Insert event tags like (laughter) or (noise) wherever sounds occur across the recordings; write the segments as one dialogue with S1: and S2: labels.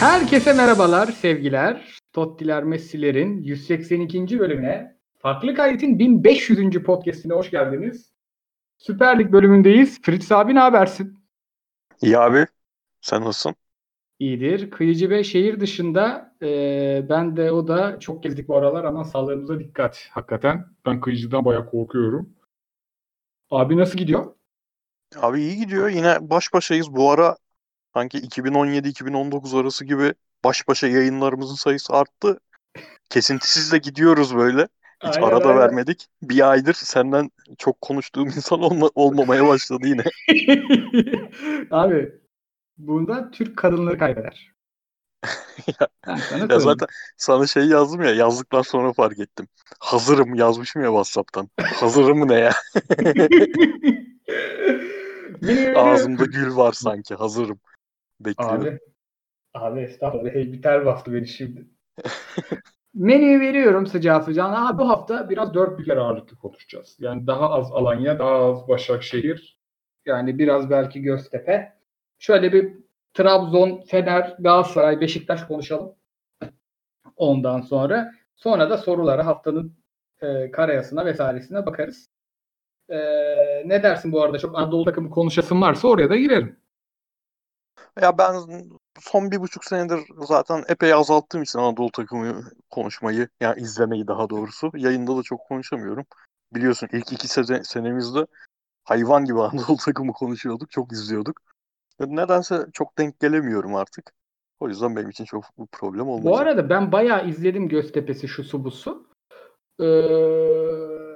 S1: Herkese merhabalar, sevgiler. Tottiler Messi'lerin 182. bölümüne, Farklı Kayıt'ın 1500. podcastine hoş geldiniz. Süper Lig bölümündeyiz. Fritz abi ne habersin?
S2: İyi abi. Sen nasılsın?
S1: İyidir. Kıyıcı ve şehir dışında e, ben de o da çok gezdik bu aralar ama sağlığımıza dikkat hakikaten. Ben kıyıcıdan bayağı korkuyorum. Abi nasıl gidiyor?
S2: Abi iyi gidiyor. Yine baş başayız. Bu ara sanki 2017-2019 arası gibi baş başa yayınlarımızın sayısı arttı. Kesintisiz de gidiyoruz böyle. Hiç
S1: Aynen,
S2: arada
S1: aynen.
S2: vermedik. Bir aydır senden çok konuştuğum (laughs) insan olma- olmamaya başladı yine. (laughs)
S1: Abi bunda Türk kadınları kaybeder. (laughs)
S2: Ya- Ya zaten sana şey yazdım ya yazdıktan sonra fark ettim. Hazırım yazmışım ya WhatsApp'tan. Hazırım ne ya? Ağzımda gül var sanki. Hazırım. Bekliyorum.
S1: Abi. Abi estağfurullah. Hey, biter bastı beni şimdi. (laughs) Menüyü veriyorum sıcağı sıcağına. Abi bu hafta biraz dört büyükler ağırlıklı konuşacağız. Yani daha az Alanya, daha az Başakşehir. Yani biraz belki Göztepe. Şöyle bir Trabzon, Fener, Galatasaray, Beşiktaş konuşalım. Ondan sonra. Sonra da sorulara haftanın e, karayasına vesairesine bakarız. E, ne dersin bu arada? Çok Anadolu takımı konuşasın varsa oraya da girerim.
S2: Ya ben son bir buçuk senedir zaten epey azalttığım için Anadolu takımı konuşmayı, yani izlemeyi daha doğrusu. Yayında da çok konuşamıyorum. Biliyorsun ilk iki sene, senemizde hayvan gibi (laughs) Anadolu takımı konuşuyorduk, çok izliyorduk. Nedense çok denk gelemiyorum artık. O yüzden benim için çok bir problem olmayacak.
S1: Bu arada ben bayağı izledim Göztepe'si şu su bu su. Ee,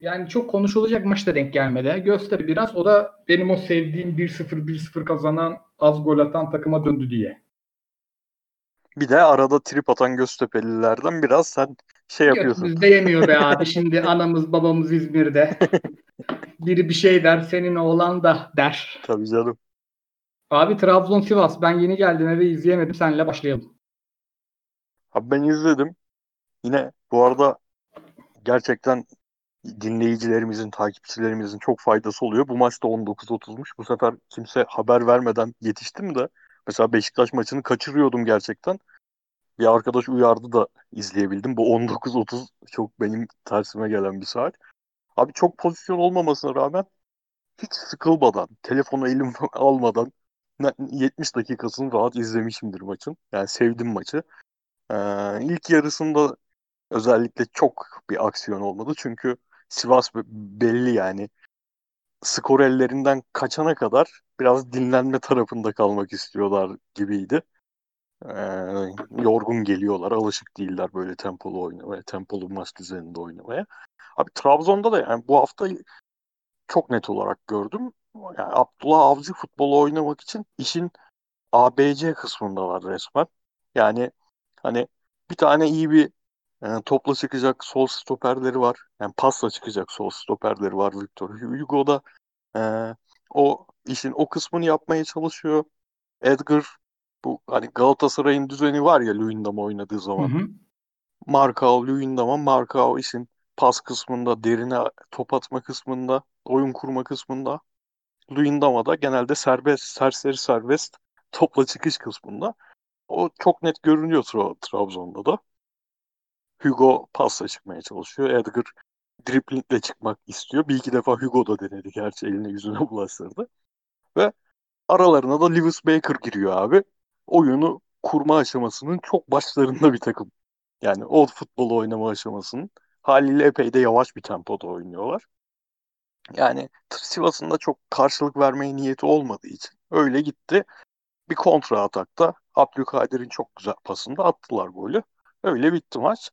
S1: yani çok konuşulacak maçta denk gelmedi. Göztepe biraz o da benim o sevdiğim 1-0 1-0 kazanan az gol atan takıma döndü diye.
S2: Bir de arada trip atan Göztepe'lilerden biraz sen şey yapıyorsun.
S1: Götümüzde yemiyor be abi. Şimdi (laughs) anamız babamız İzmir'de. Biri bir şey der senin oğlan da der.
S2: Tabii canım.
S1: Abi Trabzon Sivas ben yeni geldim eve izleyemedim. Seninle başlayalım.
S2: Abi ben izledim. Yine bu arada gerçekten dinleyicilerimizin, takipçilerimizin çok faydası oluyor. Bu maçta 19.30'muş. Bu sefer kimse haber vermeden yetiştim de mesela Beşiktaş maçını kaçırıyordum gerçekten. Bir arkadaş uyardı da izleyebildim. Bu 19.30 çok benim tersime gelen bir saat. Abi çok pozisyon olmamasına rağmen hiç sıkılmadan, telefonu elime (laughs) almadan ne- 70 dakikasını rahat izlemişimdir maçın. Yani sevdim maçı. Ee, ilk yarısında özellikle çok bir aksiyon olmadı. Çünkü Sivas be- belli yani. Skor ellerinden kaçana kadar biraz dinlenme tarafında kalmak istiyorlar gibiydi. Ee, yorgun geliyorlar. Alışık değiller böyle tempolu oynamaya, tempolu maç düzeninde oynamaya. Abi Trabzon'da da yani bu hafta çok net olarak gördüm. Yani Abdullah Avcı futbolu oynamak için işin ABC kısmındalar resmen. Yani hani bir tane iyi bir e, topla çıkacak sol stoperleri var. Yani pasla çıkacak sol stoperleri var Victor Hugo da e, o işin o kısmını yapmaya çalışıyor. Edgar bu hani Galatasaray'ın düzeni var ya Luyendam'a oynadığı
S1: Hı
S2: zaman.
S1: hı.
S2: Markao, Luyendam'a Markao işin pas kısmında, derine top atma kısmında, oyun kurma kısmında. Luyendam'a da genelde serbest, serseri serbest topla çıkış kısmında. O çok net görünüyor Tra- Trabzon'da da. Hugo pasla çıkmaya çalışıyor. Edgar driplingle çıkmak istiyor. Bir iki defa Hugo da denedi. Gerçi eline yüzüne (laughs) bulaştırdı. Ve aralarına da Lewis Baker giriyor abi. Oyunu kurma aşamasının çok başlarında bir takım. Yani o futbolu oynama aşamasının haliyle epey de yavaş bir tempoda oynuyorlar. Yani Sivas'ın da çok karşılık vermeye niyeti olmadığı için öyle gitti. Bir kontra atakta Abdülkadir'in çok güzel pasında attılar golü. Öyle bitti maç.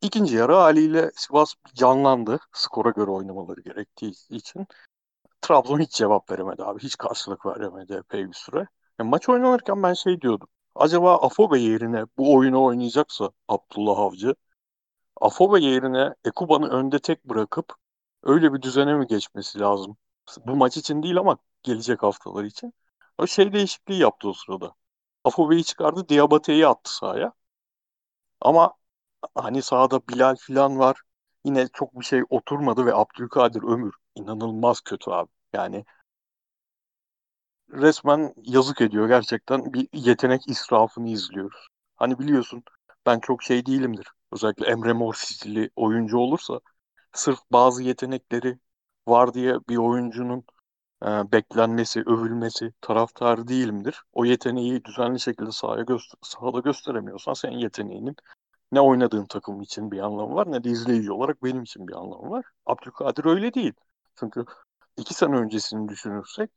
S2: İkinci yarı haliyle Sivas canlandı. Skora göre oynamaları gerektiği için. Trabzon hiç cevap veremedi abi. Hiç karşılık veremedi epey bir süre. Yani maç oynanırken ben şey diyordum. Acaba Afobe yerine bu oyunu oynayacaksa Abdullah Avcı, Afobe yerine Ekuban'ı önde tek bırakıp öyle bir düzene mi geçmesi lazım? Bu maç için değil ama gelecek haftalar için. O şey değişikliği yaptı o sırada. Afobe'yi çıkardı, Diabate'yi attı sahaya. Ama hani sahada Bilal falan var. Yine çok bir şey oturmadı ve Abdülkadir Ömür inanılmaz kötü abi. Yani resmen yazık ediyor gerçekten. Bir yetenek israfını izliyoruz. Hani biliyorsun ben çok şey değilimdir. Özellikle Emre Mor stili oyuncu olursa sırf bazı yetenekleri var diye bir oyuncunun e, beklenmesi, övülmesi taraftarı değilimdir. O yeteneği düzenli şekilde sahaya göster sahada gösteremiyorsan senin yeteneğinin ne oynadığın takım için bir anlamı var ne de izleyici olarak benim için bir anlamı var. Abdülkadir öyle değil. Çünkü iki sene öncesini düşünürsek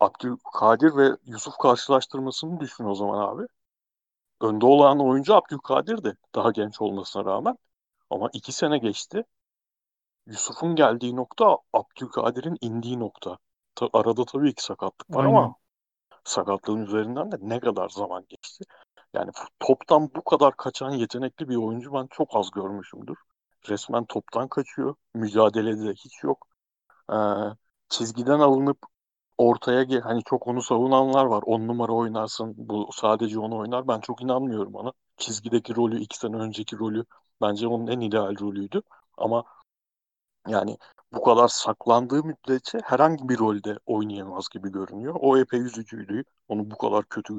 S2: Abdülkadir ve Yusuf karşılaştırmasını düşün o zaman abi. Önde olan oyuncu Abdülkadir'di daha genç olmasına rağmen. Ama iki sene geçti. Yusuf'un geldiği nokta Abdülkadir'in indiği nokta. Ta- arada tabii ki sakatlık var
S1: Aynen.
S2: ama sakatlığın üzerinden de ne kadar zaman geçti. Yani toptan bu kadar kaçan yetenekli bir oyuncu ben çok az görmüşümdür. Resmen toptan kaçıyor. Mücadelede de hiç yok. Ee, çizgiden alınıp ortaya hani çok onu savunanlar var. On numara oynarsın. Bu sadece onu oynar. Ben çok inanmıyorum ona. Çizgideki rolü iki sene önceki rolü bence onun en ideal rolüydü. Ama yani bu kadar saklandığı müddetçe herhangi bir rolde oynayamaz gibi görünüyor. O epey üzücüydü. Onu bu kadar kötü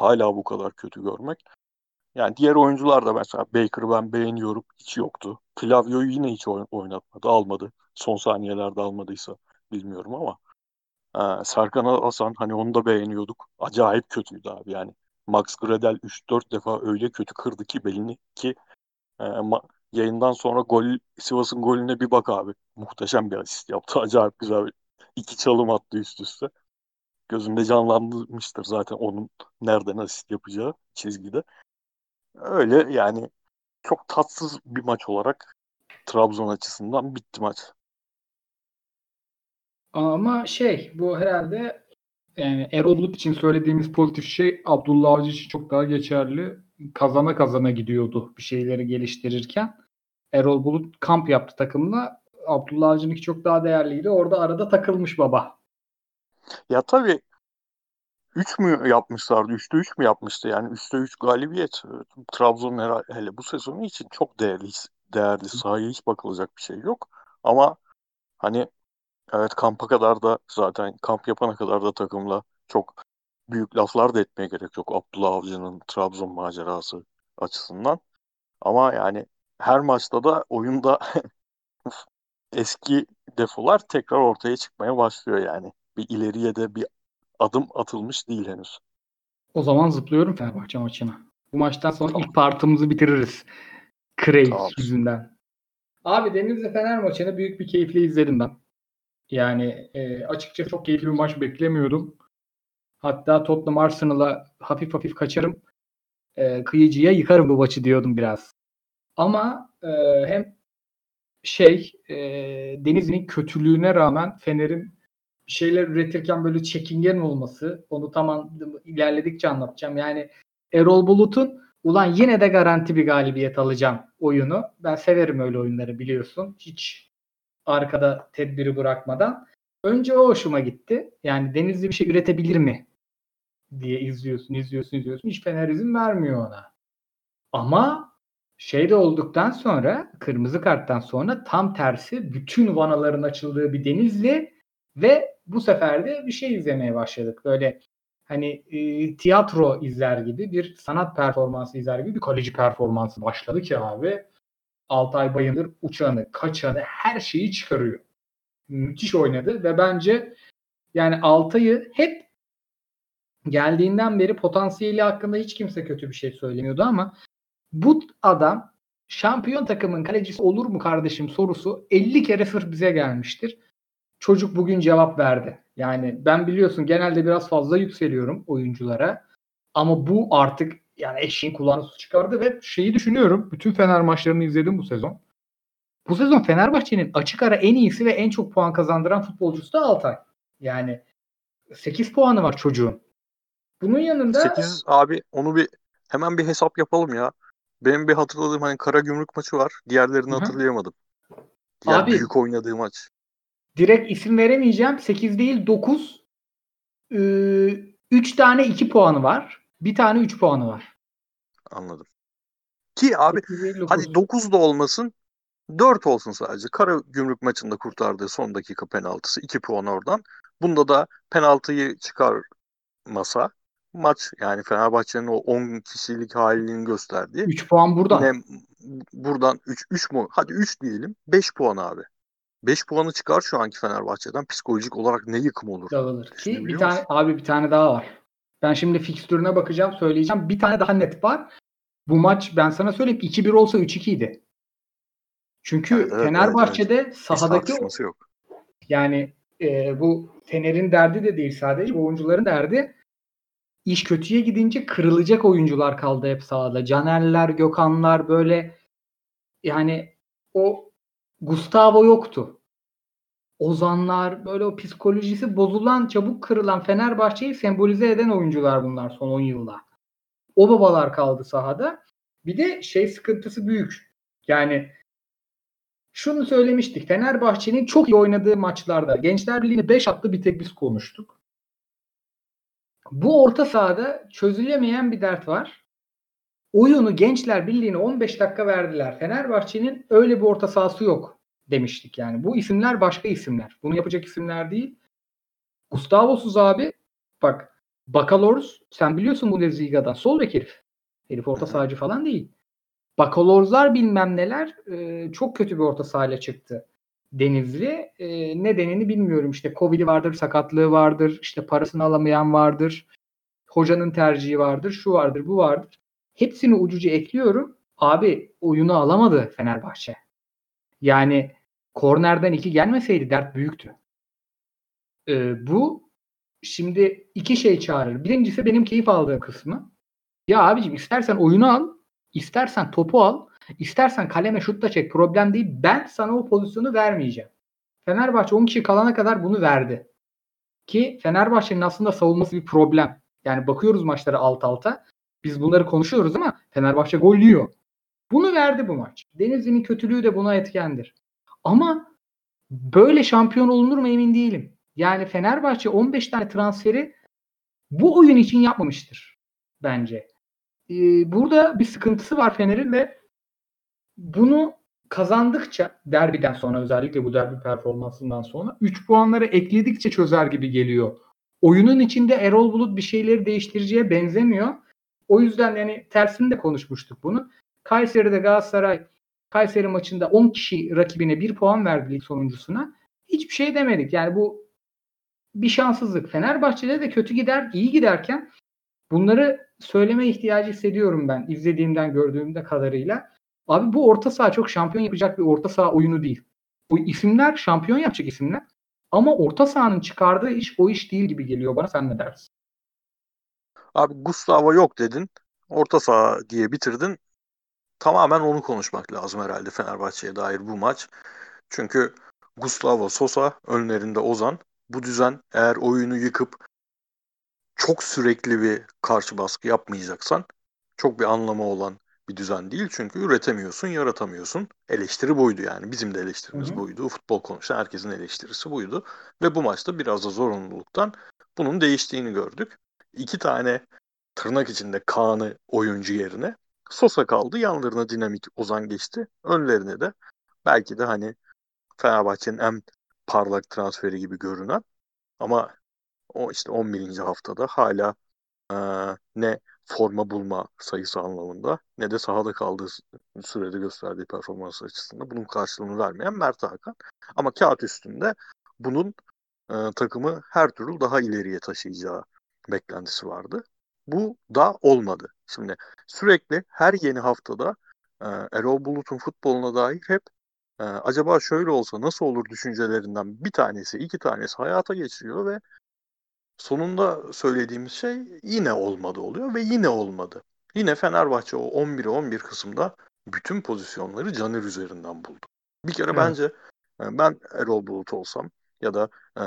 S2: hala bu kadar kötü görmek. Yani diğer oyuncular da mesela Baker'ı ben beğeniyorum. Hiç yoktu. Flavio'yu yine hiç oyn- oynatmadı. Almadı. Son saniyelerde almadıysa bilmiyorum ama. Ee, Serkan Hasan hani onu da beğeniyorduk. Acayip kötüydü abi yani. Max Gradel 3-4 defa öyle kötü kırdı ki belini ki e, ma- yayından sonra gol Sivas'ın golüne bir bak abi. Muhteşem bir asist yaptı. (laughs) Acayip güzel bir iki çalım attı üst üste. Gözümde canlanmıştır zaten onun nereden asist yapacağı çizgide. Öyle yani çok tatsız bir maç olarak Trabzon açısından bitti maç.
S1: Ama şey bu herhalde yani Erol için söylediğimiz pozitif şey Abdullah Avcı için çok daha geçerli. Kazana kazana gidiyordu bir şeyleri geliştirirken. Erol Bulut kamp yaptı takımla. Abdullah Avcı'nınki çok daha değerliydi. Orada arada takılmış baba.
S2: Ya tabii 3 mü yapmışlardı? 3'te 3 mü yapmıştı? Yani 3'te 3 galibiyet. Herhalde hele bu sezonu için çok değerli. Değerli. Sahaya hiç bakılacak bir şey yok. Ama hani evet kampa kadar da zaten kamp yapana kadar da takımla çok büyük laflar da etmeye gerek yok. Abdullah Avcı'nın Trabzon macerası açısından. Ama yani her maçta da oyunda (laughs) eski defolar tekrar ortaya çıkmaya başlıyor yani. Bir ileriye de bir adım atılmış değil henüz.
S1: O zaman zıplıyorum Fenerbahçe maçına. Bu maçtan sonra tamam. ilk partımızı bitiririz. Craze tamam. yüzünden. Abi Denizli Fener maçını büyük bir keyifle izledim ben. Yani e, açıkça çok keyifli bir maç beklemiyordum. Hatta Tottenham Arsenal'a hafif hafif kaçarım. E, kıyıcıya yıkarım bu maçı diyordum biraz. Ama e, hem şey e, Denizli'nin kötülüğüne rağmen Fener'in şeyler üretirken böyle çekingen olması onu tamam ilerledikçe anlatacağım. Yani Erol Bulut'un ulan yine de garanti bir galibiyet alacağım oyunu. Ben severim öyle oyunları biliyorsun. Hiç arkada tedbiri bırakmadan. Önce o hoşuma gitti. Yani Denizli bir şey üretebilir mi diye izliyorsun, izliyorsun, izliyorsun. Hiç Fener izin vermiyor ona. Ama şey de olduktan sonra kırmızı karttan sonra tam tersi bütün vanaların açıldığı bir Denizli ve bu sefer de bir şey izlemeye başladık. Böyle hani e, tiyatro izler gibi bir sanat performansı izler gibi bir kaleci performansı başladı ki abi. Altay Bayındır uçanı, kaçanı her şeyi çıkarıyor. Müthiş oynadı ve bence yani Altay'ı hep geldiğinden beri potansiyeli hakkında hiç kimse kötü bir şey söylemiyordu ama bu adam şampiyon takımın kalecisi olur mu kardeşim sorusu 50 kere sırf bize gelmiştir. Çocuk bugün cevap verdi. Yani ben biliyorsun genelde biraz fazla yükseliyorum oyunculara. Ama bu artık yani eşeğin kulağını su çıkardı ve şeyi düşünüyorum. Bütün Fener maçlarını izledim bu sezon. Bu sezon Fenerbahçe'nin açık ara en iyisi ve en çok puan kazandıran futbolcusu da Altay. Yani 8 puanı var çocuğun. Bunun yanında
S2: 8 abi onu bir hemen bir hesap yapalım ya. Benim bir hatırladığım hani Kara Gümrük maçı var. Diğerlerini Hı-hı. hatırlayamadım. Diğer abi, büyük oynadığı maç.
S1: Direkt isim veremeyeceğim. 8 değil 9. 3 tane 2 puanı var. Bir tane 3 puanı var.
S2: Anladım. Ki abi hadi 9 da olmasın 4 olsun sadece. Kara gümrük maçında kurtardığı son dakika penaltısı 2 puan oradan. Bunda da penaltıyı çıkarmasa maç yani Fenerbahçe'nin o 10 kişilik halini gösterdiği.
S1: 3 puan buradan.
S2: Yine buradan 3 3 mu? Hadi 3 diyelim. 5 puan abi. 5 puanı çıkar şu anki Fenerbahçe'den. Psikolojik olarak ne yıkım olur?
S1: Dağılır. Ki bir tane abi bir tane daha var. Ben şimdi fikstürüne bakacağım, söyleyeceğim. Bir tane daha net var. Bu maç ben sana söyleyeyim 2-1 olsa 3-2 idi. Çünkü
S2: evet, evet,
S1: Fenerbahçe'de
S2: evet, evet.
S1: sahadaki
S2: yok.
S1: Yani e, bu Fener'in derdi de değil sadece oyuncuların derdi. İş kötüye gidince kırılacak oyuncular kaldı hep sahada. Canerler, Gökhanlar böyle yani o Gustavo yoktu. Ozanlar böyle o psikolojisi bozulan, çabuk kırılan Fenerbahçe'yi sembolize eden oyuncular bunlar son 10 yılda. O babalar kaldı sahada. Bir de şey sıkıntısı büyük. Yani şunu söylemiştik. Fenerbahçe'nin çok iyi oynadığı maçlarda Gençler Birliği'ni 5 attı bir tek biz konuştuk. Bu orta sahada çözülemeyen bir dert var. Oyunu Gençler Birliği'ne 15 dakika verdiler. Fenerbahçe'nin öyle bir orta sahası yok demiştik yani. Bu isimler başka isimler. Bunu yapacak isimler değil. Gustavosuz abi bak Bakalors sen biliyorsun bu Bundesliga'dan sol bek herif. Herif orta sahacı falan değil. Bakalorzlar bilmem neler e, çok kötü bir orta sahayla çıktı. Denizli. E, nedenini bilmiyorum. İşte Covid'i vardır, sakatlığı vardır, işte parasını alamayan vardır, hocanın tercihi vardır, şu vardır, bu vardır. Hepsini ucuca ekliyorum. Abi oyunu alamadı Fenerbahçe. Yani kornerden iki gelmeseydi dert büyüktü. E, bu şimdi iki şey çağırır. Birincisi benim keyif aldığım kısmı. Ya abicim istersen oyunu al, istersen topu al, istersen kaleme şut da çek problem değil. Ben sana o pozisyonu vermeyeceğim. Fenerbahçe 10 kişi kalana kadar bunu verdi. Ki Fenerbahçe'nin aslında savunması bir problem. Yani bakıyoruz maçlara alt alta. Biz bunları konuşuyoruz ama Fenerbahçe gol yiyor. Bunu verdi bu maç. Denizli'nin kötülüğü de buna etkendir. Ama böyle şampiyon olunur mu emin değilim. Yani Fenerbahçe 15 tane transferi bu oyun için yapmamıştır bence. Ee, burada bir sıkıntısı var Fener'in ve bunu kazandıkça derbiden sonra özellikle bu derbi performansından sonra 3 puanları ekledikçe çözer gibi geliyor. Oyunun içinde Erol Bulut bir şeyleri değiştireceğe benzemiyor. O yüzden yani tersini de konuşmuştuk bunu. Kayseri'de Galatasaray Kayseri maçında 10 kişi rakibine 1 puan verdi lig sonuncusuna. Hiçbir şey demedik. Yani bu bir şanssızlık. Fenerbahçe'de de kötü gider, iyi giderken bunları söyleme ihtiyacı hissediyorum ben izlediğimden gördüğümde kadarıyla. Abi bu orta saha çok şampiyon yapacak bir orta saha oyunu değil. Bu isimler şampiyon yapacak isimler. Ama orta sahanın çıkardığı iş o iş değil gibi geliyor bana. Sen ne dersin?
S2: Abi Gustavo yok dedin. Orta saha diye bitirdin. Tamamen onu konuşmak lazım herhalde Fenerbahçe'ye dair bu maç. Çünkü Gustavo Sosa önlerinde Ozan. Bu düzen eğer oyunu yıkıp çok sürekli bir karşı baskı yapmayacaksan çok bir anlamı olan bir düzen değil. Çünkü üretemiyorsun, yaratamıyorsun. Eleştiri buydu yani. Bizim de eleştirimiz Hı-hı. buydu. Futbol konuşan herkesin eleştirisi buydu. Ve bu maçta biraz da zorunluluktan bunun değiştiğini gördük. İki tane tırnak içinde Kaan'ı oyuncu yerine Sosa kaldı. Yanlarına dinamik Ozan geçti. Önlerine de belki de hani Fenerbahçe'nin en parlak transferi gibi görünen ama o işte 11. haftada hala e, ne forma bulma sayısı anlamında ne de sahada kaldığı sürede gösterdiği performans açısından bunun karşılığını vermeyen Mert Hakan. Ama kağıt üstünde bunun e, takımı her türlü daha ileriye taşıyacağı beklentisi vardı. Bu da olmadı. Şimdi sürekli her yeni haftada e, Erol Bulut'un futboluna dair hep e, acaba şöyle olsa nasıl olur düşüncelerinden bir tanesi, iki tanesi hayata geçiriyor ve sonunda söylediğimiz şey yine olmadı oluyor ve yine olmadı. Yine Fenerbahçe o 11'e 11 kısımda bütün pozisyonları Caner üzerinden buldu. Bir kere evet. bence e, ben Erol Bulut olsam ya da e,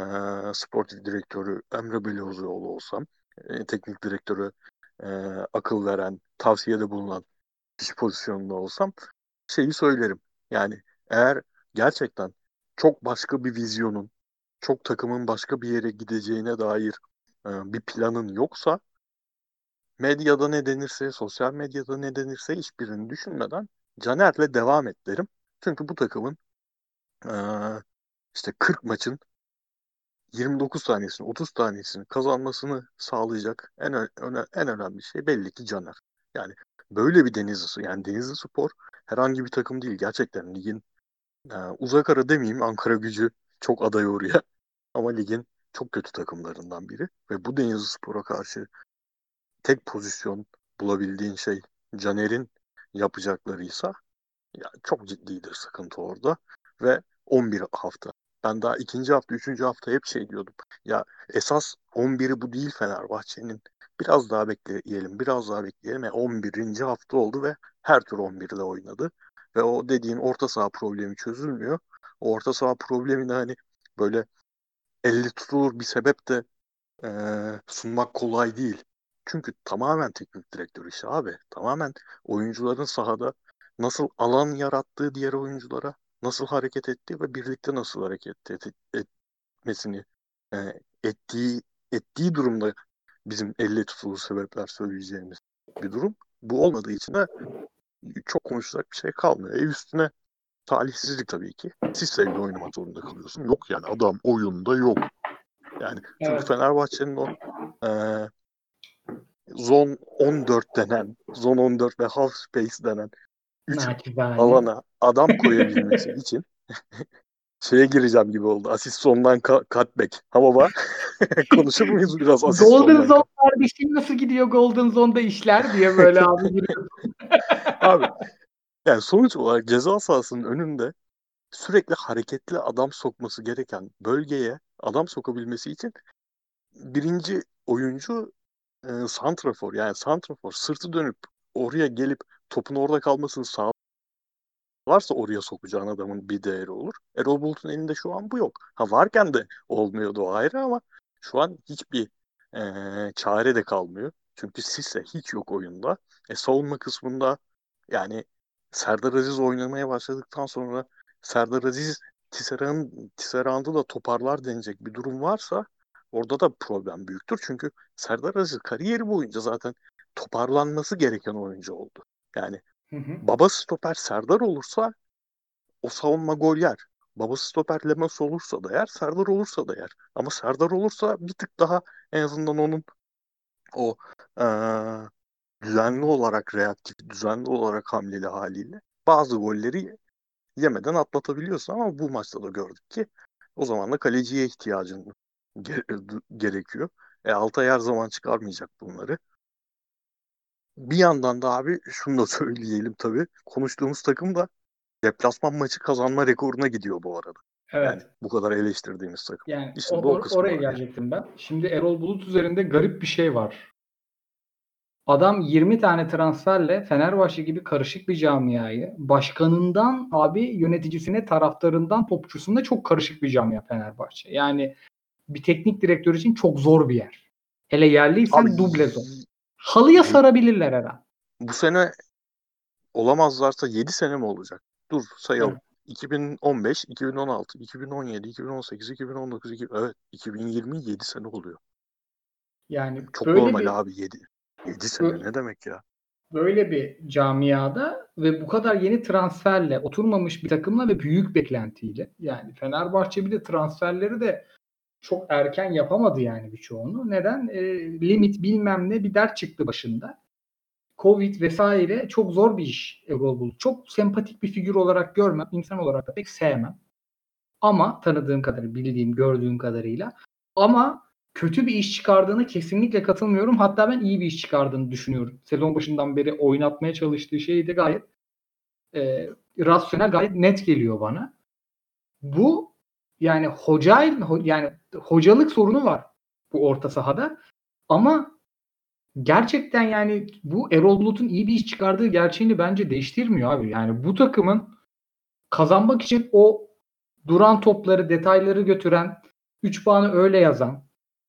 S2: sportif direktörü Emre Belözoğlu olsam, e, teknik direktörü e, akıl veren, tavsiyede bulunan kişi pozisyonunda olsam şeyi söylerim. Yani eğer gerçekten çok başka bir vizyonun, çok takımın başka bir yere gideceğine dair e, bir planın yoksa medyada ne denirse, sosyal medyada ne denirse hiçbirini düşünmeden Caner'le devam et derim. Çünkü bu takımın ee, işte 40 maçın 29 tanesini, 30 tanesini kazanmasını sağlayacak en öne, en önemli şey belli ki Caner. Yani böyle bir Denizli, yani Denizli Spor herhangi bir takım değil. Gerçekten ligin e, uzak ara demeyeyim Ankara gücü çok aday oraya. (laughs) Ama ligin çok kötü takımlarından biri. Ve bu Denizli Spor'a karşı tek pozisyon bulabildiğin şey Caner'in yapacaklarıysa yani çok ciddidir sıkıntı orada. Ve 11 hafta. Ben daha ikinci hafta, üçüncü hafta hep şey diyordum. Ya esas 11'i bu değil Fenerbahçe'nin. Biraz daha bekleyelim, biraz daha bekleyelim. Yani 11. hafta oldu ve her tur 11'de oynadı. Ve o dediğin orta saha problemi çözülmüyor. O orta saha problemini hani böyle 50 tutulur bir sebep de e, sunmak kolay değil. Çünkü tamamen teknik direktör işi abi. Tamamen oyuncuların sahada nasıl alan yarattığı diğer oyunculara nasıl hareket ettiği ve birlikte nasıl hareket et, etmesini e, ettiği ettiği durumda bizim elle tutulur sebepler söyleyeceğimiz bir durum. Bu olmadığı için de çok konuşacak bir şey kalmıyor. E üstüne talihsizlik tabii ki. Siz sevgili oynamak zorunda kalıyorsun. Yok yani adam oyunda yok. Yani çünkü evet. Fenerbahçe'nin o e, zon 14 denen, zon 14 ve half space denen 3 alana adam koyabilmesi (laughs) için (laughs) şeye gireceğim gibi oldu. Asist sondan ka- cutback. Ha baba (laughs) konuşur muyuz biraz asist
S1: Golden Zone kardeşim nasıl gidiyor? Golden Zone'da işler diye böyle abi
S2: abi yani sonuç olarak ceza sahasının önünde sürekli hareketli adam sokması gereken bölgeye adam sokabilmesi için birinci oyuncu e, santrafor. Yani santrafor sırtı dönüp oraya gelip topun orada kalmasını sağ varsa oraya sokacağın adamın bir değeri olur. Erol Bulut'un elinde şu an bu yok. Ha varken de olmuyordu o ayrı ama şu an hiçbir e, çare de kalmıyor. Çünkü Sisse hiç yok oyunda. E, savunma kısmında yani Serdar Aziz oynamaya başladıktan sonra Serdar Aziz Tisserand, Tisserand'ı da toparlar denecek bir durum varsa orada da problem büyüktür. Çünkü Serdar Aziz kariyeri boyunca zaten toparlanması gereken oyuncu oldu. Yani hı hı. baba stoper Serdar olursa o savunma gol yer. Babası stoper Lemos olursa da yer, Serdar olursa da yer. Ama Serdar olursa bir tık daha en azından onun o ee, düzenli olarak reaktif, düzenli olarak hamleli haliyle bazı golleri yemeden atlatabiliyorsun ama bu maçta da gördük ki o zaman da kaleciye ihtiyacın gerekiyor. E Altay her zaman çıkarmayacak bunları. Bir yandan da abi şunu da (laughs) söyleyelim tabii. Konuştuğumuz takım da deplasman maçı kazanma rekoruna gidiyor bu arada. Evet. Yani bu kadar eleştirdiğimiz takım.
S1: Yani işte o, o oraya gelecektim ben. Şimdi Erol Bulut üzerinde garip bir şey var. Adam 20 tane transferle Fenerbahçe gibi karışık bir camiayı başkanından abi yöneticisine taraftarından topçusunda çok karışık bir camia Fenerbahçe. Yani bir teknik direktör için çok zor bir yer. Hele yerliysen abi, duble zor. Halıya sarabilirler her an.
S2: Bu sene olamazlarsa 7 sene mi olacak? Dur sayalım. Evet. 2015, 2016, 2017, 2018, 2019, 20... evet 2020 7 sene oluyor.
S1: Yani
S2: çok normal bir, abi 7. 7 sene böyle, ne demek ya?
S1: Böyle bir camiada ve bu kadar yeni transferle oturmamış bir takımla ve büyük beklentiyle yani Fenerbahçe bir de transferleri de çok erken yapamadı yani birçoğunu. Neden? E, limit bilmem ne bir dert çıktı başında. Covid vesaire çok zor bir iş Erol Bulut. Çok sempatik bir figür olarak görmem. insan olarak da pek sevmem. Ama tanıdığım kadarıyla, bildiğim, gördüğüm kadarıyla. Ama kötü bir iş çıkardığını kesinlikle katılmıyorum. Hatta ben iyi bir iş çıkardığını düşünüyorum. Sezon başından beri oynatmaya çalıştığı şey de gayet e, rasyonel, gayet net geliyor bana. Bu yani hoca yani hocalık sorunu var bu orta sahada. Ama gerçekten yani bu Erol Bulut'un iyi bir iş çıkardığı gerçeğini bence değiştirmiyor abi. Yani bu takımın kazanmak için o duran topları, detayları götüren, 3 puanı öyle yazan,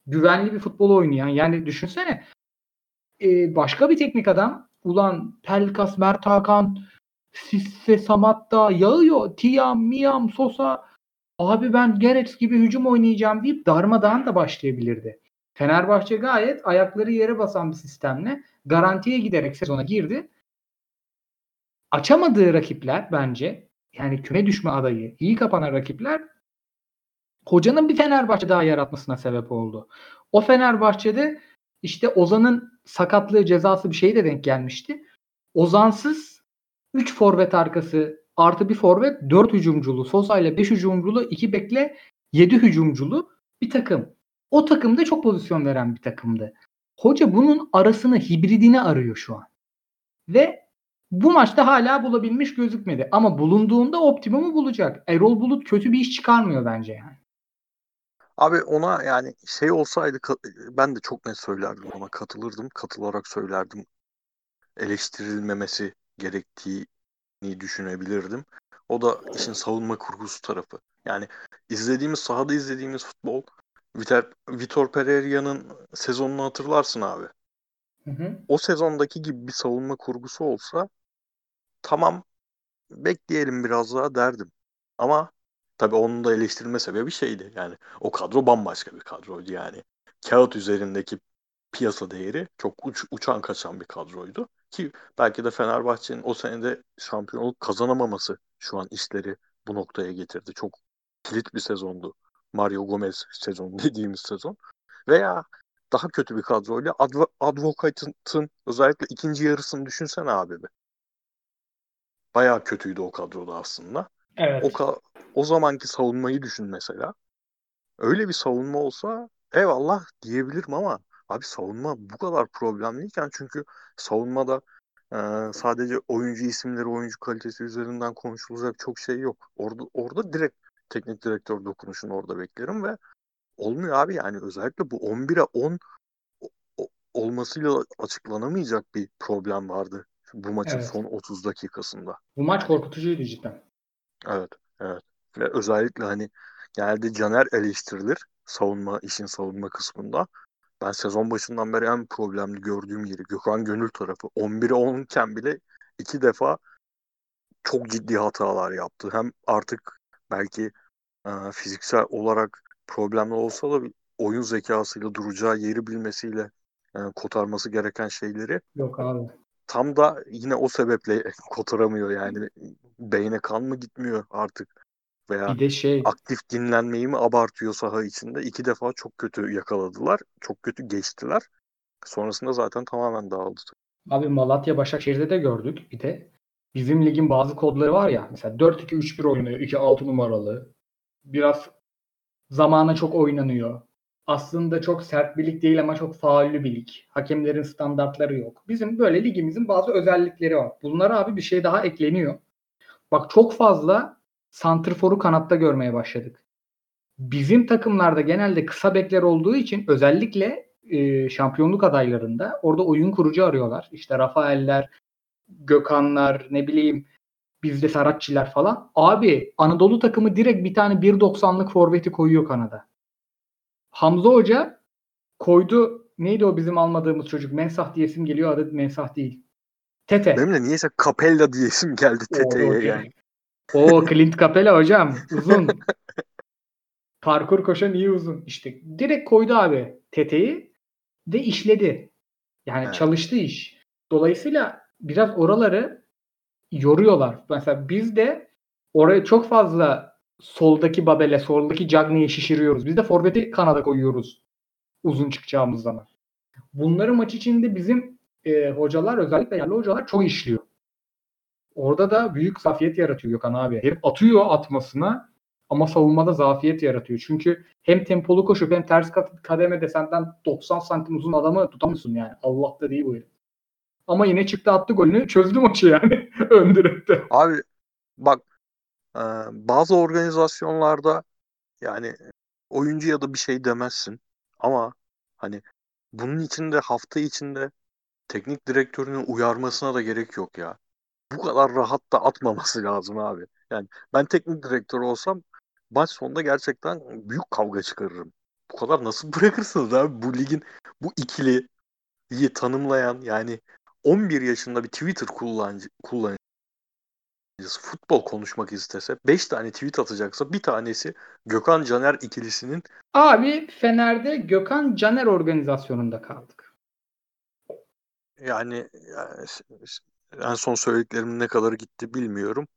S1: güvenli bir futbol oynayan yani düşünsene e, başka bir teknik adam ulan Pelkas, Mert Hakan, Sisse, Samatta yağıyor. Tiam, Miam, Sosa abi ben Gerets gibi hücum oynayacağım deyip darmadağın da başlayabilirdi. Fenerbahçe gayet ayakları yere basan bir sistemle garantiye giderek sezona girdi. Açamadığı rakipler bence yani küme düşme adayı, iyi kapanan rakipler hocanın bir Fenerbahçe daha yaratmasına sebep oldu. O Fenerbahçe'de işte Ozan'ın sakatlığı cezası bir şey de denk gelmişti. Ozansız 3 forvet arkası artı bir forvet 4 hücumculu. Sosa ile 5 hücumculu 2 bekle 7 hücumculu bir takım. O takımda çok pozisyon veren bir takımdı. Hoca bunun arasını hibridini arıyor şu an. Ve bu maçta hala bulabilmiş gözükmedi. Ama bulunduğunda optimumu bulacak. Erol Bulut kötü bir iş çıkarmıyor bence yani.
S2: Abi ona yani şey olsaydı ben de çok net söylerdim ona katılırdım. Katılarak söylerdim. Eleştirilmemesi gerektiğini düşünebilirdim. O da işin savunma kurgusu tarafı. Yani izlediğimiz sahada izlediğimiz futbol Vitor, Vitor Pereira'nın sezonunu hatırlarsın abi.
S1: Hı hı.
S2: O sezondaki gibi bir savunma kurgusu olsa tamam bekleyelim biraz daha derdim. Ama tabii onun da eleştirilme sebebi şeydi. Yani o kadro bambaşka bir kadroydu yani. Kağıt üzerindeki piyasa değeri çok uç, uçan kaçan bir kadroydu. Ki belki de Fenerbahçe'nin o senede şampiyonluk kazanamaması şu an işleri bu noktaya getirdi. Çok kilit bir sezondu. Mario Gomez sezonu (laughs) dediğimiz sezon. Veya daha kötü bir kadroyla Adv Advocat'ın özellikle ikinci yarısını düşünsene abi be. Bayağı kötüydü o kadroda aslında.
S1: Evet.
S2: O, ka- o zamanki savunmayı düşün mesela. Öyle bir savunma olsa eyvallah diyebilirim ama abi savunma bu kadar problemliyken çünkü savunmada e, sadece oyuncu isimleri, oyuncu kalitesi üzerinden konuşulacak çok şey yok. Orada orada direkt teknik direktör dokunuşunu orada beklerim ve olmuyor abi yani özellikle bu 11'e 10 olmasıyla açıklanamayacak bir problem vardı bu maçın
S1: Evet.
S2: son 30 dakikasında.
S1: Bu maç korkutucuydu cidden.
S2: Evet, evet. Ve özellikle hani genelde Caner eleştirilir savunma işin savunma kısmında. Ben sezon başından beri en problemli gördüğüm yeri Gökhan Gönül tarafı. 11'e 10 iken bile iki defa çok ciddi hatalar yaptı. Hem artık belki e, fiziksel olarak problemli olsa da oyun zekasıyla duracağı yeri bilmesiyle e, kotarması gereken şeyleri
S1: Yok abi.
S2: tam da yine o sebeple (laughs) kotaramıyor yani. Beyne kan mı gitmiyor artık veya
S1: Bir de şey
S2: aktif dinlenmeyi mi abartıyor saha içinde? İki defa çok kötü yakaladılar. Çok kötü geçtiler. Sonrasında zaten tamamen dağıldı.
S1: abi Malatya Başakşehir'de de gördük. Bir de bizim ligin bazı kodları var ya. Mesela 4-2-3-1 oynuyor. 2-6 numaralı. Biraz zamana çok oynanıyor. Aslında çok sert bir lig değil ama çok faullü bir lig. Hakemlerin standartları yok. Bizim böyle ligimizin bazı özellikleri var. Bunlara abi bir şey daha ekleniyor. Bak çok fazla santrforu kanatta görmeye başladık. Bizim takımlarda genelde kısa bekler olduğu için özellikle e, şampiyonluk adaylarında orada oyun kurucu arıyorlar. İşte Rafael'ler, Gökhanlar, ne bileyim bizde Saratçiler falan. Abi Anadolu takımı direkt bir tane 1.90'lık forveti koyuyor kanada. Hamza Hoca koydu. Neydi o bizim almadığımız çocuk? Mensah diyesim geliyor. Adı Mensah değil. Tete.
S2: Benim de niyeyse Capella diyesim geldi Tete'ye yani.
S1: O Clint Capela hocam. Uzun. (laughs) Parkur koşan iyi uzun. İşte direkt koydu abi Tete'yi de işledi. Yani
S2: Evet.
S1: çalıştı iş. Dolayısıyla biraz oraları yoruyorlar. Mesela biz de oraya çok fazla soldaki Babel'e, soldaki Cagney'i şişiriyoruz. Biz de forveti kanada koyuyoruz uzun çıkacağımız zaman. Bunları maç içinde bizim e, hocalar özellikle yerli hocalar çok işliyor. Orada da büyük zafiyet yaratıyor Gökhan abi. Hep atıyor atmasına ama savunmada zafiyet yaratıyor. Çünkü hem tempolu koşup hem ters kademede senden 90 santim uzun adamı tutamıyorsun yani. Allah da değil bu herif. Ama yine çıktı attı golünü çözdü maçı yani. (laughs) Ön direkte.
S2: Abi bak e, bazı organizasyonlarda yani oyuncu ya da bir şey demezsin ama hani bunun içinde hafta içinde teknik direktörünün uyarmasına da gerek yok ya. Bu kadar rahat da atmaması lazım abi. Yani ben teknik direktör olsam maç sonunda gerçekten büyük kavga çıkarırım. Bu kadar nasıl bırakırsınız abi bu ligin bu ikiliyi tanımlayan yani 11 yaşında bir Twitter kullanıcı, kullanıcısı futbol konuşmak istese 5 tane tweet atacaksa bir tanesi Gökhan Caner ikilisinin
S1: Abi Fener'de Gökhan Caner organizasyonunda kaldık.
S2: yani, yani en son söylediklerimin ne kadar gitti bilmiyorum.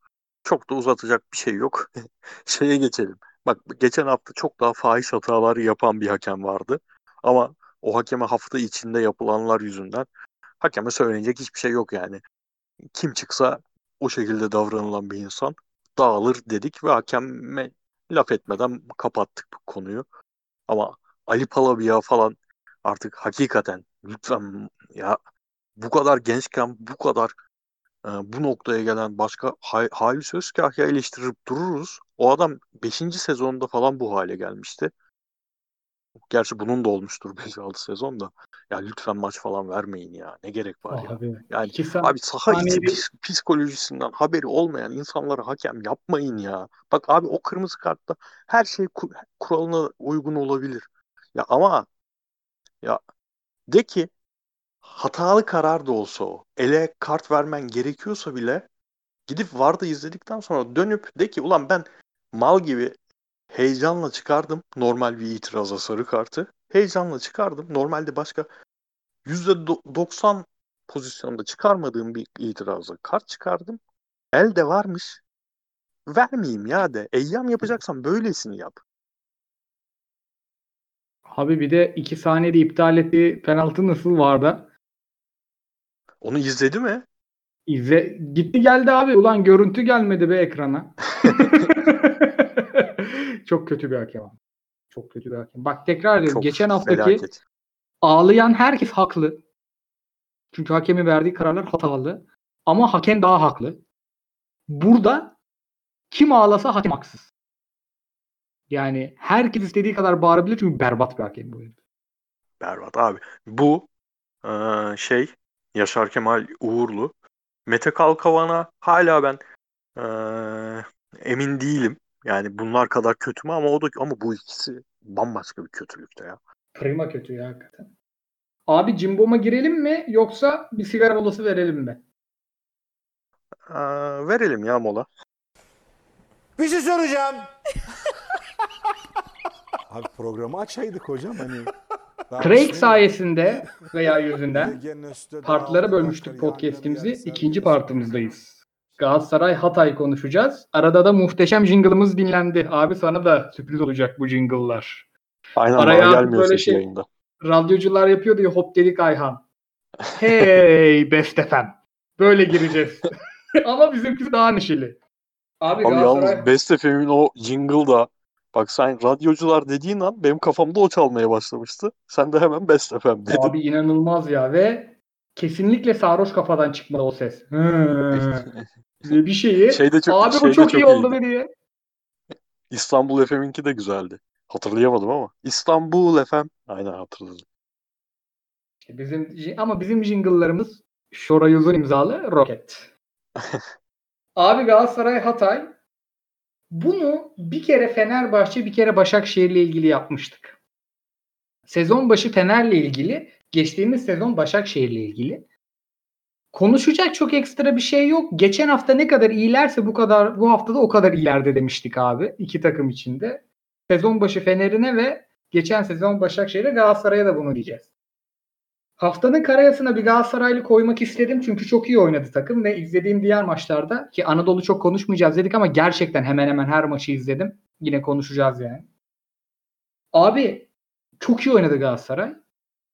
S2: çok da uzatacak bir şey yok. (laughs) Şeye geçelim. Bak geçen hafta çok daha fahiş hatalar yapan bir hakem vardı. Ama o hakeme hafta içinde yapılanlar yüzünden hakeme söylenecek hiçbir şey yok yani. Kim çıksa o şekilde davranılan bir insan dağılır dedik ve hakeme laf etmeden kapattık bu konuyu. Ama Ali Palabia falan artık hakikaten lütfen ya bu kadar gençken bu kadar e, bu noktaya gelen başka hay, Halis Özkahya eleştirip dururuz. O adam 5. sezonda falan bu hale gelmişti. Gerçi bunun da olmuştur (laughs) 5-6 sezon da. Ya lütfen maç falan vermeyin ya. Ne gerek var
S1: Abi,
S2: ya. Yani
S1: iki
S2: abi saha içi pis- psikolojisinden haberi olmayan insanlara hakem yapmayın ya. Bak abi o kırmızı kartta her şey ku- kuralına uygun olabilir. Ya ama ya de ki hatalı karar da olsa o. Ele kart vermen gerekiyorsa bile gidip VAR'da izledikten sonra dönüp de ki ulan ben mal gibi heyecanla çıkardım normal bir itiraza sarı kartı. Heyecanla çıkardım. Normalde başka %90 pozisyonda çıkarmadığım bir itiraza kart çıkardım. Elde varmış. Vermeyeyim ya de. Eyyam yapacaksan böylesini yap.
S1: Abi bir de iki saniyede iptal ettiği penaltı nasıl vardı?
S2: Onu izledi mi?
S1: İzle gitti geldi abi. Ulan görüntü gelmedi be ekrana. (laughs) Çok kötü bir hakem. Çok kötü bir hakem. Bak tekrar ediyorum.
S2: Çok
S1: Geçen haftaki
S2: felaket.
S1: ağlayan herkes haklı. Çünkü hakemin verdiği kararlar hatalı. Ama hakem daha haklı. Burada kim ağlasa hakem haksız. Yani herkes istediği kadar bağırabilir çünkü berbat bir hakem bu.
S2: Berbat abi. Bu eee, şey Yaşar Kemal Uğurlu. Mete Kalkavan'a hala ben eee, emin değilim. Yani bunlar kadar kötü mü ama o da ama bu ikisi bambaşka bir kötülükte ya.
S1: Prima kötü ya hakikaten. Abi Cimbom'a girelim mi yoksa bir sigara molası verelim mi?
S2: Eee, verelim ya mola.
S3: Bir şey soracağım. Abi programı açaydık hocam hani. (laughs)
S1: Craig sayesinde (laughs) veya yüzünden partlara bölmüştük podcast'imizi. İkinci partımızdayız. Galatasaray Hatay konuşacağız. Arada da muhteşem jingle'ımız dinlendi. Abi sana da sürpriz olacak bu jingle'lar.
S2: Aynen
S1: Araya
S2: bana gelmiyor
S1: böyle şey-
S2: yayında.
S1: Radyocular yapıyordu ya hop dedik Ayhan. (laughs) Hey best efem. Böyle gireceğiz. (laughs) Ama bizimkisi daha neşeli. Abi,
S2: Abi
S1: Galatasaray
S2: yalnız Best FM'in o jingle da bak sen radyocular dediğin an benim kafamda o çalmaya başlamıştı. Sen de hemen Best FM dedin.
S1: Abi inanılmaz ya ve kesinlikle sarhoş kafadan çıkmadı o ses. (laughs) Bir şeyi.
S2: Şey de çok-
S1: Abi
S2: şey
S1: bu
S2: de
S1: çok,
S2: çok
S1: iyi oldu diye.
S2: İstanbul FM'inki de güzeldi. Hatırlayamadım ama. İstanbul FM. Aynen hatırladım.
S1: Bizim ama bizim jingle'larımız Şoray Uzun imzalı Roket. (laughs) Abi Galatasaray Hatay bunu bir kere Fenerbahçe bir kere Başakşehir'le ilgili yapmıştık. Sezon başı Fener'le ilgili, geçtiğimiz sezon Başakşehir'le ilgili. Konuşacak çok ekstra bir şey yok. Geçen hafta ne kadar iyilerse bu kadar bu hafta da o kadar ilerde demiştik abi iki takım içinde. Sezon başı Fener'ine ve geçen sezon Başakşehir'e Galatasaray'a da bunu diyeceğiz. Haftanın karayasına bir Galatasaraylı koymak istedim çünkü çok iyi oynadı takım ve izlediğim diğer maçlarda ki Anadolu çok konuşmayacağız dedik ama gerçekten hemen hemen her maçı izledim. Yine konuşacağız yani. Abi çok iyi oynadı Galatasaray.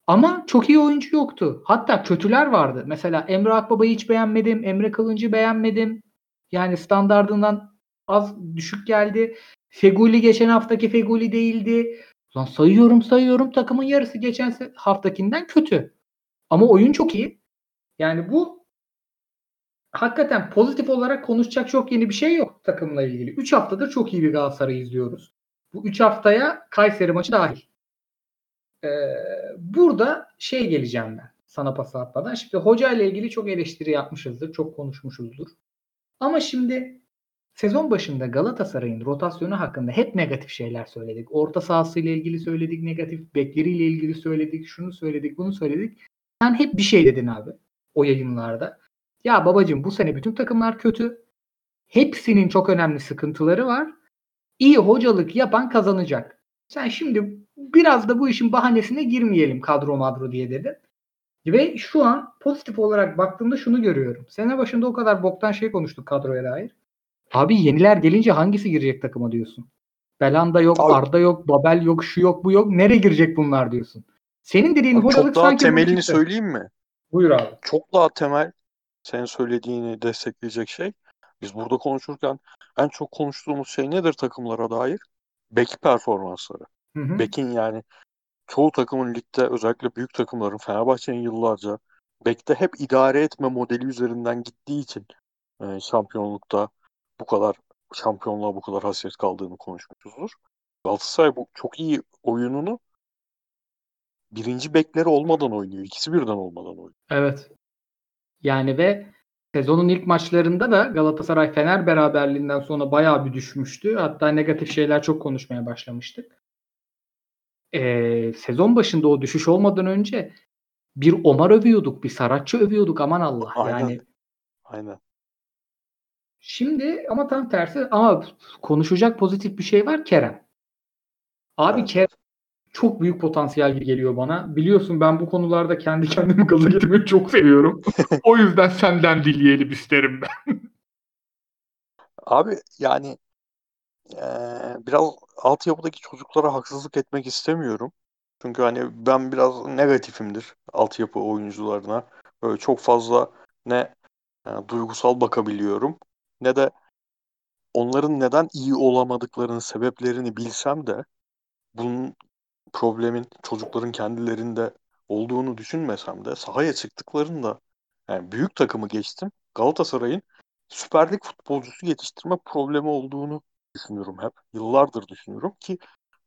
S1: Ama çok iyi oyuncu yoktu. Hatta kötüler vardı. Mesela Emre Akbaba'yı hiç beğenmedim. Emre Kılıncı beğenmedim. Yani standardından az düşük geldi. Feguli geçen haftaki Feguli değildi. Lan sayıyorum sayıyorum takımın yarısı geçen haftakinden kötü. Ama oyun çok iyi. Yani bu hakikaten pozitif olarak konuşacak çok yeni bir şey yok takımla ilgili. 3 haftadır çok iyi bir Galatasaray izliyoruz. Bu 3 haftaya Kayseri maçı dahil. Ee, burada şey geleceğim ben sana pas atmadan. Şimdi hoca ile ilgili çok eleştiri yapmışızdır. Çok konuşmuşuzdur. Ama şimdi sezon başında Galatasaray'ın rotasyonu hakkında hep negatif şeyler söyledik. Orta sahasıyla ilgili söyledik negatif. Bekleriyle ilgili söyledik. Şunu söyledik bunu söyledik. Sen hep bir şey dedin abi o yayınlarda. Ya babacığım bu sene bütün takımlar kötü. Hepsinin çok önemli sıkıntıları var. İyi hocalık yapan kazanacak. Sen şimdi biraz da bu işin bahanesine girmeyelim kadro madro diye dedin. Ve şu an pozitif olarak baktığımda şunu görüyorum. Sene başında o kadar boktan şey konuştuk kadroya dair. Abi yeniler gelince hangisi girecek takıma diyorsun? Belanda yok,
S2: Abi-
S1: Arda yok, Babel yok, şu yok, bu yok. Nereye girecek bunlar diyorsun? Senin dediğin
S2: Abi
S1: hocalık
S2: çok daha
S1: sanki
S2: temelini
S1: çıktı.
S2: söyleyeyim mi?
S1: Buyur abi.
S2: Çok daha temel senin söylediğini destekleyecek şey. Biz burada konuşurken en çok konuştuğumuz şey nedir takımlara dair? Bek performansları.
S1: Hı hı.
S2: Bekin yani çoğu takımın ligde özellikle büyük takımların Fenerbahçe'nin yıllarca bekte hep idare etme modeli üzerinden gittiği için e, şampiyonlukta bu kadar şampiyonluğa bu kadar hasret kaldığını konuşmuşuzdur. Galatasaray bu çok iyi oyununu birinci bekleri olmadan oynuyor. İkisi birden olmadan oynuyor.
S1: Evet. Yani ve sezonun ilk maçlarında da Galatasaray Fener beraberliğinden sonra bayağı bir düşmüştü. Hatta negatif şeyler çok konuşmaya başlamıştık. Ee, sezon başında o düşüş olmadan önce bir Omar övüyorduk, bir Saratçı övüyorduk aman Allah.
S2: Aynen.
S1: Yani
S2: Aynen.
S1: Şimdi ama tam tersi ama konuşacak pozitif bir şey var Kerem. Abi
S2: Evet.
S1: Kerem çok büyük potansiyel gibi geliyor bana. Biliyorsun ben bu konularda kendi kendimi gaza getirmeyi çok seviyorum. (laughs) o yüzden senden dinleyelim isterim ben.
S2: Abi yani eee, biraz altyapıdaki çocuklara haksızlık etmek istemiyorum. Çünkü hani ben biraz negatifimdir altyapı oyuncularına. Böyle çok fazla ne e, duygusal bakabiliyorum ne de onların neden iyi olamadıklarının sebeplerini bilsem de bunun problemin çocukların kendilerinde olduğunu düşünmesem de sahaya çıktıklarında yani büyük takımı geçtim Galatasaray'ın Süper Lig futbolcusu yetiştirme problemi olduğunu düşünüyorum hep. Yıllardır düşünüyorum ki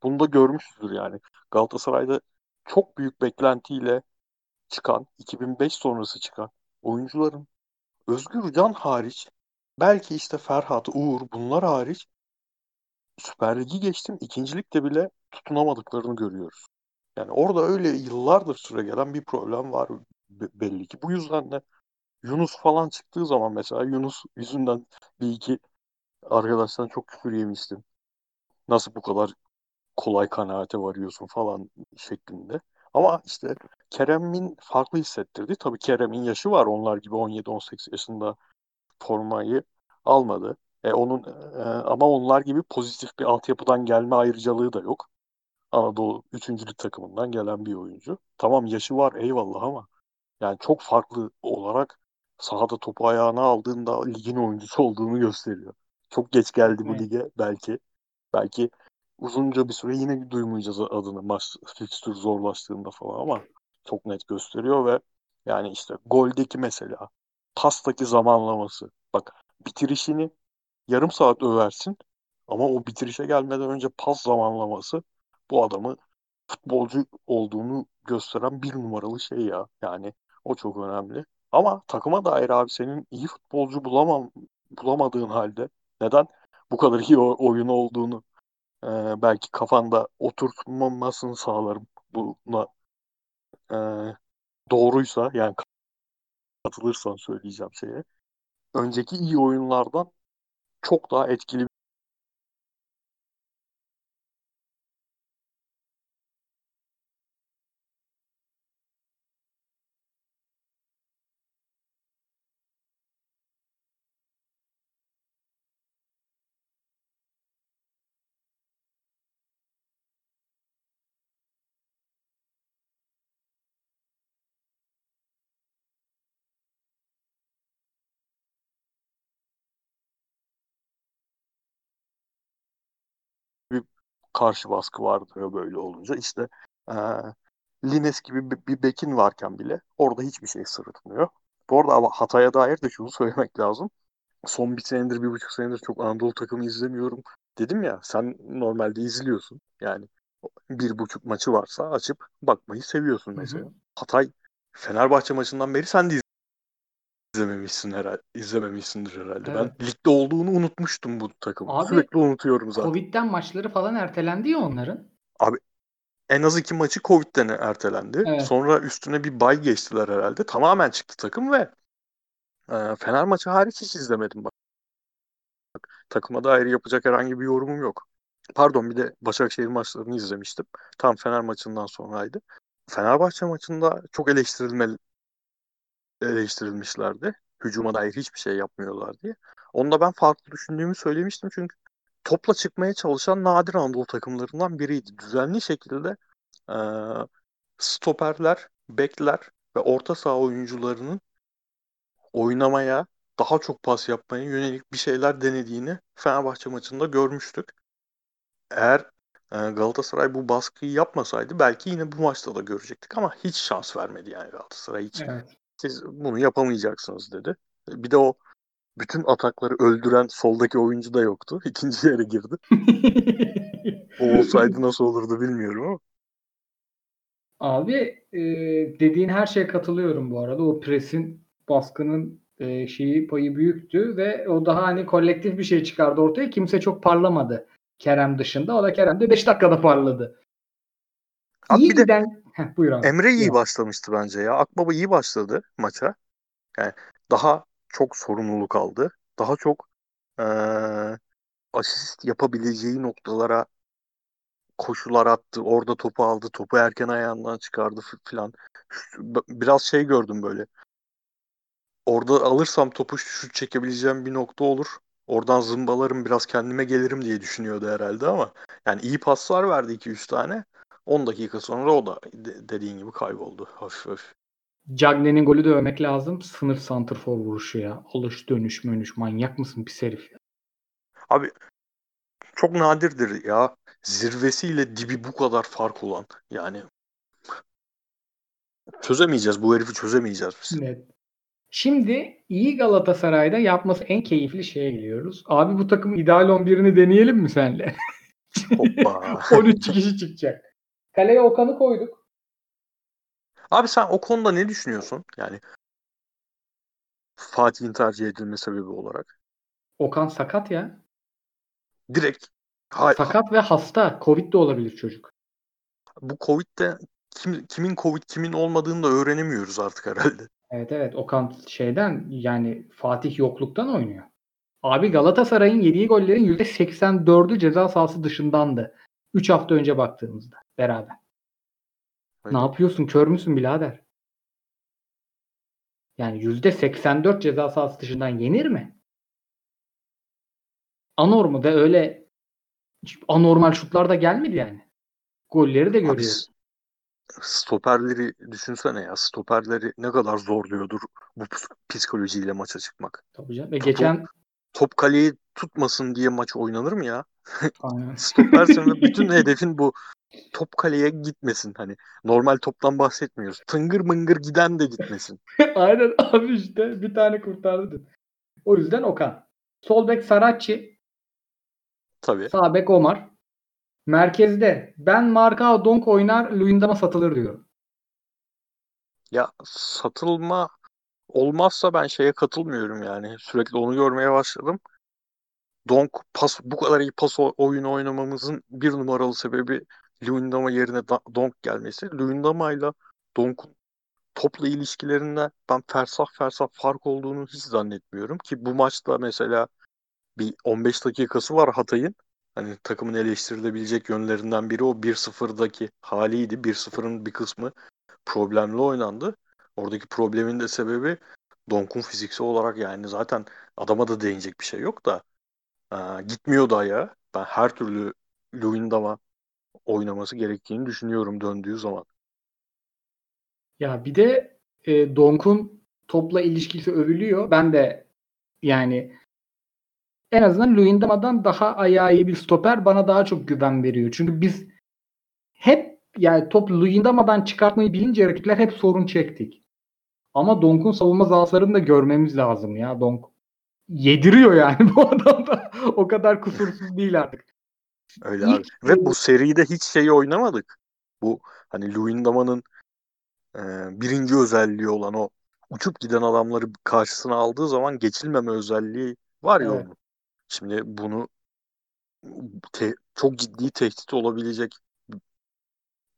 S2: bunu da görmüşüzdür yani. Galatasaray'da çok büyük beklentiyle çıkan, 2005 sonrası çıkan oyuncuların Özgür Can hariç belki işte Ferhat, Uğur bunlar hariç Süper Lig'i geçtim. ikincilikte bile tutunamadıklarını görüyoruz. Yani orada öyle yıllardır süre gelen bir problem var be- belli ki. Bu yüzden de Yunus falan çıktığı zaman mesela Yunus yüzünden bir iki arkadaştan çok küfür yemiştim. Nasıl bu kadar kolay kanaate varıyorsun falan şeklinde. Ama işte Kerem'in farklı hissettirdi. Tabii Kerem'in yaşı var. Onlar gibi 17-18 yaşında formayı almadı. E onun e, ama onlar gibi pozitif bir altyapıdan gelme ayrıcalığı da yok. Anadolu 3. lig takımından gelen bir oyuncu. Tamam yaşı var eyvallah ama yani çok farklı olarak sahada topu ayağına aldığında ligin oyuncusu olduğunu gösteriyor. Çok geç geldi bu
S1: Evet.
S2: lige belki. Belki uzunca bir süre yine duymayacağız adını maç fikstür zorlaştığında falan ama çok net gösteriyor ve yani işte goldeki mesela pastaki zamanlaması. Bak bitirişini yarım saat översin ama o bitirişe gelmeden önce pas zamanlaması bu adamı futbolcu olduğunu gösteren bir numaralı şey ya. Yani o çok önemli. Ama takıma dair abi senin iyi futbolcu bulamam bulamadığın halde neden bu kadar iyi oyun olduğunu e, belki kafanda oturtmamasını sağlarım. Buna e, doğruysa yani katılırsan söyleyeceğim şeye. Önceki iyi oyunlardan çok daha etkili karşı baskı vardı ya böyle olunca. İşte e, Lines gibi bir, bir bekin varken bile orada hiçbir şey sırıtmıyor. Bu arada ama Hatay'a dair de şunu söylemek lazım. Son bir senedir, bir buçuk senedir çok Anadolu takımı izlemiyorum. Dedim ya sen normalde izliyorsun. Yani bir buçuk maçı varsa açıp bakmayı seviyorsun
S1: Hı hı.
S2: mesela. Hatay Fenerbahçe maçından beri sen de izlememişsin herhalde. izlememişsindir herhalde.
S1: Evet.
S2: Ben ligde olduğunu unutmuştum bu takımı.
S1: Abi,
S2: Sürekli unutuyorum zaten.
S1: Covid'den maçları falan ertelendi ya onların.
S2: en az iki maçı Covid'den ertelendi.
S1: Evet.
S2: Sonra üstüne bir bay geçtiler herhalde. Tamamen çıktı takım ve e, Fener maçı hariç hiç izlemedim bak. Takıma dair yapacak herhangi bir yorumum yok. Pardon bir de Başakşehir maçlarını izlemiştim. Tam Fener maçından sonraydı. Fenerbahçe maçında çok eleştirilme eleştirilmişlerdi. hücuma dair hiçbir şey yapmıyorlar diye. Onda ben farklı düşündüğümü söylemiştim çünkü topla çıkmaya çalışan nadir Anadolu takımlarından biriydi. Düzenli şekilde e, stoperler, bekler ve orta saha oyuncularının oynamaya, daha çok pas yapmaya yönelik bir şeyler denediğini Fenerbahçe maçında görmüştük. Eğer Galatasaray bu baskıyı yapmasaydı belki yine bu maçta da görecektik ama hiç şans vermedi yani Galatasaray hiç.
S1: Evet.
S2: Siz bunu yapamayacaksınız dedi. Bir de o bütün atakları öldüren soldaki oyuncu da yoktu. (laughs) İkinci yere girdi. (laughs) O olsaydı nasıl olurdu bilmiyorum ama.
S1: Abi e, dediğin her şeye katılıyorum bu arada. O presin baskının e, şeyi payı büyüktü ve o daha hani kolektif bir şey çıkardı ortaya. Kimse çok parlamadı Kerem dışında. O da Kerem de 5 dakikada parladı.
S2: Abi
S1: iyi
S2: bir de
S1: giden (laughs) Heh, buyur abi.
S2: Emre iyi
S1: Ya.
S2: başlamıştı bence ya. Akbaba iyi başladı maça. Yani daha çok sorumluluk aldı. Daha çok eee asist yapabileceği noktalara koşular attı. Orada topu aldı. Topu erken ayağından çıkardı f- filan. Şu- b- Biraz şey gördüm böyle. Orada alırsam topu şut çekebileceğim bir nokta olur. Oradan zımbalarım biraz kendime gelirim diye düşünüyordu herhalde ama yani iyi paslar verdi 2-3 tane. 10 dakika sonra o da de- dediğin gibi kayboldu hafif hafif.
S1: Cagne'nin golü de övmek lazım. Sınıf santrfor vuruşu ya. Alış dönüş mönüş. Manyak mısın pis herif ya.
S2: Abi çok nadirdir ya zirvesiyle dibi bu kadar fark olan. Yani çözemeyeceğiz bu herifi çözemeyeceğiz biz.
S1: Net. Şimdi iyi Galatasaray'da yapması en keyifli şeye geliyoruz. Abi bu takım ideal 11'ini deneyelim mi senle?
S2: Hoppa. (laughs)
S1: 13 kişi çıkacak. Kaleye Okan'ı koyduk.
S2: Abi sen o konuda ne düşünüyorsun? Yani Fatih'in tercih edilme sebebi olarak.
S1: Okan sakat ya.
S2: Direkt hay-
S1: Sakat ve hasta. Covid de olabilir çocuk.
S2: bu Covid'de kim, kimin Covid kimin olmadığını da öğrenemiyoruz artık herhalde.
S1: Evet evet Okan şeyden yani Fatih yokluktan oynuyor. Abi Galatasaray'ın yediği gollerin %84'ü ceza sahası dışındandı. 3 hafta önce baktığımızda beraber.
S2: Öyle.
S1: Ne yapıyorsun? Kör müsün birader? Yani %84 ceza sahası dışından yenir mi? Anormu da öyle anormal şutlar da gelmedi yani. Golleri de görüyoruz.
S2: stoperleri düşünsene ya. Stoperleri ne kadar zorluyordur bu ps- psikolojiyle maça çıkmak.
S1: Tabii canım. Ve geçen
S2: Top kaleyi tutmasın diye maç oynanır mı ya? (laughs)
S1: Aynen.
S2: Stopersin ve (laughs) bütün hedefin bu. Top kaleye gitmesin. Hani normal toptan bahsetmiyoruz. Tıngır mıngır giden de gitmesin. (laughs)
S1: Aynen abi işte bir tane kurtardı. O yüzden Okan. Sol bek Saracchi,
S2: Tabii.
S1: sağ bek Omar. Merkezde ben Marka Donk oynar, Luyendam'a satılır diyorum.
S2: Ya satılma olmazsa ben şeye katılmıyorum yani. Sürekli onu görmeye başladım. Donk pas bu kadar iyi pas oyunu oynamamızın bir numaralı sebebi Luyendama yerine Donk gelmesi. Luyendama ile Donk'un topla ilişkilerinde ben fersah fersah fark olduğunu hiç zannetmiyorum ki bu maçta mesela bir 15 dakikası var Hatay'ın. Hani takımın eleştirilebilecek yönlerinden biri o 1-0'daki haliydi. 1-0'ın bir kısmı problemli oynandı. Oradaki problemin de sebebi Donk'un fiziksel olarak yani zaten adama da değinecek bir şey yok da aa, gitmiyordu ayağa. Ben her türlü Luyendam'a oynaması gerektiğini düşünüyorum döndüğü zaman.
S1: Ya bir de e, Donk'un topla ilişkisi övülüyor. Ben de yani en azından Luyendama'dan daha ayağı iyi bir stoper bana daha çok güven veriyor. Çünkü biz hep yani top Luyendama'dan çıkartmayı bilince rakipler hep sorun çektik. Ama Donk'un savunma zaaflarını da görmemiz lazım ya. Donk yediriyor yani (laughs) bu adam da. o kadar kusursuz (laughs) değil artık.
S2: Öyle abi. Ve bu seride hiç şeyi oynamadık. Bu hani Luyendama'nın e, birinci özelliği olan o uçup giden adamları karşısına aldığı zaman geçilmeme özelliği var ya
S1: Evet.
S2: onun. Şimdi bunu te- çok ciddi tehdit olabilecek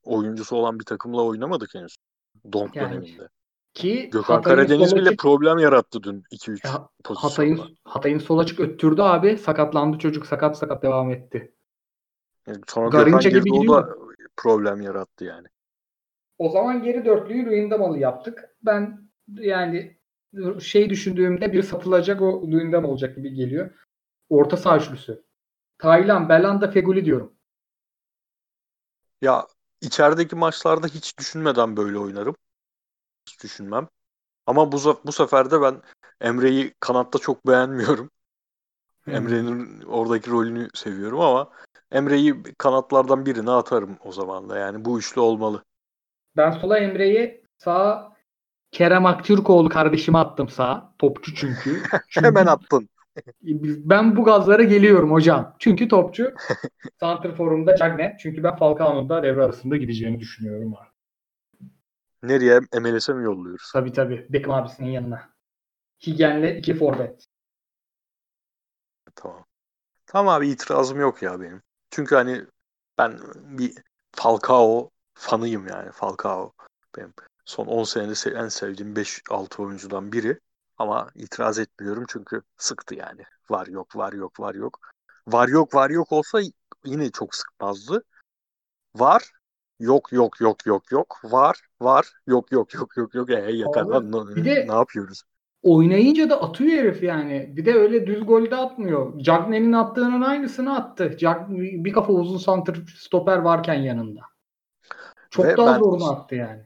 S2: oyuncusu olan bir takımla oynamadık henüz. Donk
S1: Yani
S2: döneminde.
S1: Ki
S2: Gökhan
S1: Hatay'ın
S2: Karadeniz bile
S1: açık-
S2: problem yarattı dün 2-3
S1: Ya,
S2: pozisyonda.
S1: Hatay'ın Hatay'ın sol açık öttürdü abi. Sakatlandı çocuk. Sakat sakat devam etti.
S2: Yani sonra
S1: Garinca
S2: Gökhan
S1: gibi
S2: girdi o da problem yarattı yani.
S1: O zaman geri dörtlüyü Luyendamalı yaptık. Ben yani şey düşündüğümde bir satılacak o Luyendam olacak gibi geliyor. Orta saha üçlüsü. Taylan, Belanda, Feguli diyorum.
S2: Ya içerideki maçlarda hiç düşünmeden böyle oynarım. Düşünmem. Ama bu, bu sefer de ben Emre'yi kanatta çok beğenmiyorum.
S1: Hmm.
S2: Emre'nin oradaki rolünü seviyorum ama Emre'yi kanatlardan birine atarım o zaman da. Yani bu üçlü olmalı.
S1: Ben sola Emre'yi sağa Kerem Aktürkoğlu kardeşime attım sağa. Topçu çünkü. çünkü (laughs)
S2: Hemen attın.
S1: ben bu gazlara geliyorum hocam. Çünkü topçu. (laughs) Santrforum'da Cagne. Çünkü ben Falcao'nun da devre arasında gideceğini düşünüyorum. Abi.
S2: Nereye? MLS'e mi yolluyoruz?
S1: Tabii tabii. Beckham abisinin yanına. Higen'le iki forvet.
S2: Tamam. Tamam abi itirazım yok ya benim. Çünkü hani ben bir Falcao fanıyım yani Falcao. Benim son 10 senede en sevdiğim 5-6 oyuncudan biri. Ama itiraz etmiyorum çünkü sıktı yani. Var yok var yok var yok. Var yok var yok olsa yine çok sıkmazdı. Var yok yok yok yok yok. Var var yok yok yok yok yok. E yakan ne,
S1: de,
S2: ne yapıyoruz?
S1: Oynayınca da atıyor herif yani. Bir de öyle düz gol de atmıyor. Cagney'in attığının aynısını attı. Cag bir kafa uzun santır stoper varken yanında. Çok Ve daha ben, zorunu attı yani.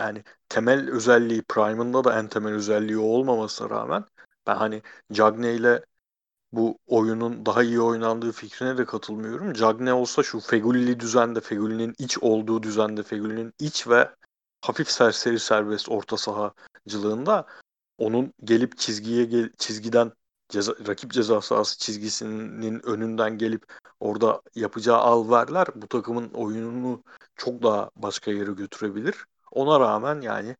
S2: Yani temel özelliği Prime'ında da en temel özelliği olmamasına rağmen ben hani Cagney ile bu oyunun daha iyi oynandığı fikrine de katılmıyorum. Cagney olsa şu Feguli düzende, Feguli'nin iç olduğu düzende, Feguli'nin iç ve hafif serseri serbest orta sahacılığında onun gelip çizgiye gel, çizgiden ceza, rakip ceza sahası çizgisinin önünden gelip orada yapacağı al verler bu takımın oyununu çok daha başka yere götürebilir. Ona rağmen yani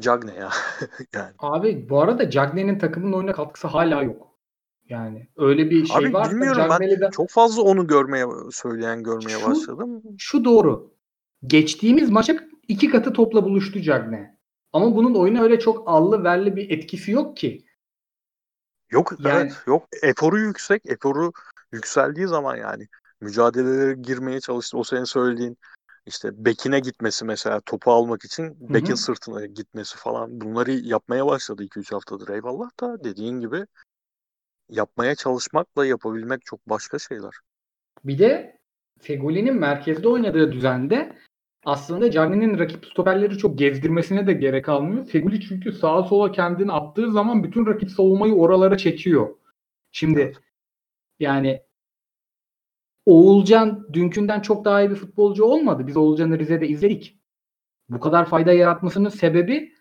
S2: Cagne ya. (laughs) yani.
S1: Abi bu arada Cagne'nin takımın oyuna katkısı hala yok. Yani öyle bir şey
S2: Abi,
S1: var.
S2: Bilmiyorum ben çok fazla onu görmeye söyleyen görmeye
S1: şu,
S2: başladım.
S1: Şu doğru. Geçtiğimiz maça iki katı topla buluştu Cagne. Ama bunun oyuna öyle çok allı verli bir etkisi yok ki.
S2: Yok yani, evet yok. Eforu yüksek. Eforu yükseldiği zaman yani mücadelelere girmeye çalıştı. O senin söylediğin işte bekine gitmesi mesela topu almak için bekin Hı-hı. sırtına gitmesi falan bunları yapmaya başladı 2-3 haftadır eyvallah da dediğin gibi yapmaya çalışmakla yapabilmek çok başka şeyler.
S1: Bir de Fegoli'nin merkezde oynadığı düzende aslında Cagney'in rakip stoperleri çok gezdirmesine de gerek almıyor. Feguli çünkü sağa sola kendini attığı zaman bütün rakip savunmayı oralara çekiyor. Şimdi evet. yani Oğulcan dünkünden çok daha iyi bir futbolcu olmadı. Biz Oğulcan'ı Rize'de izledik. Bu kadar fayda yaratmasının sebebi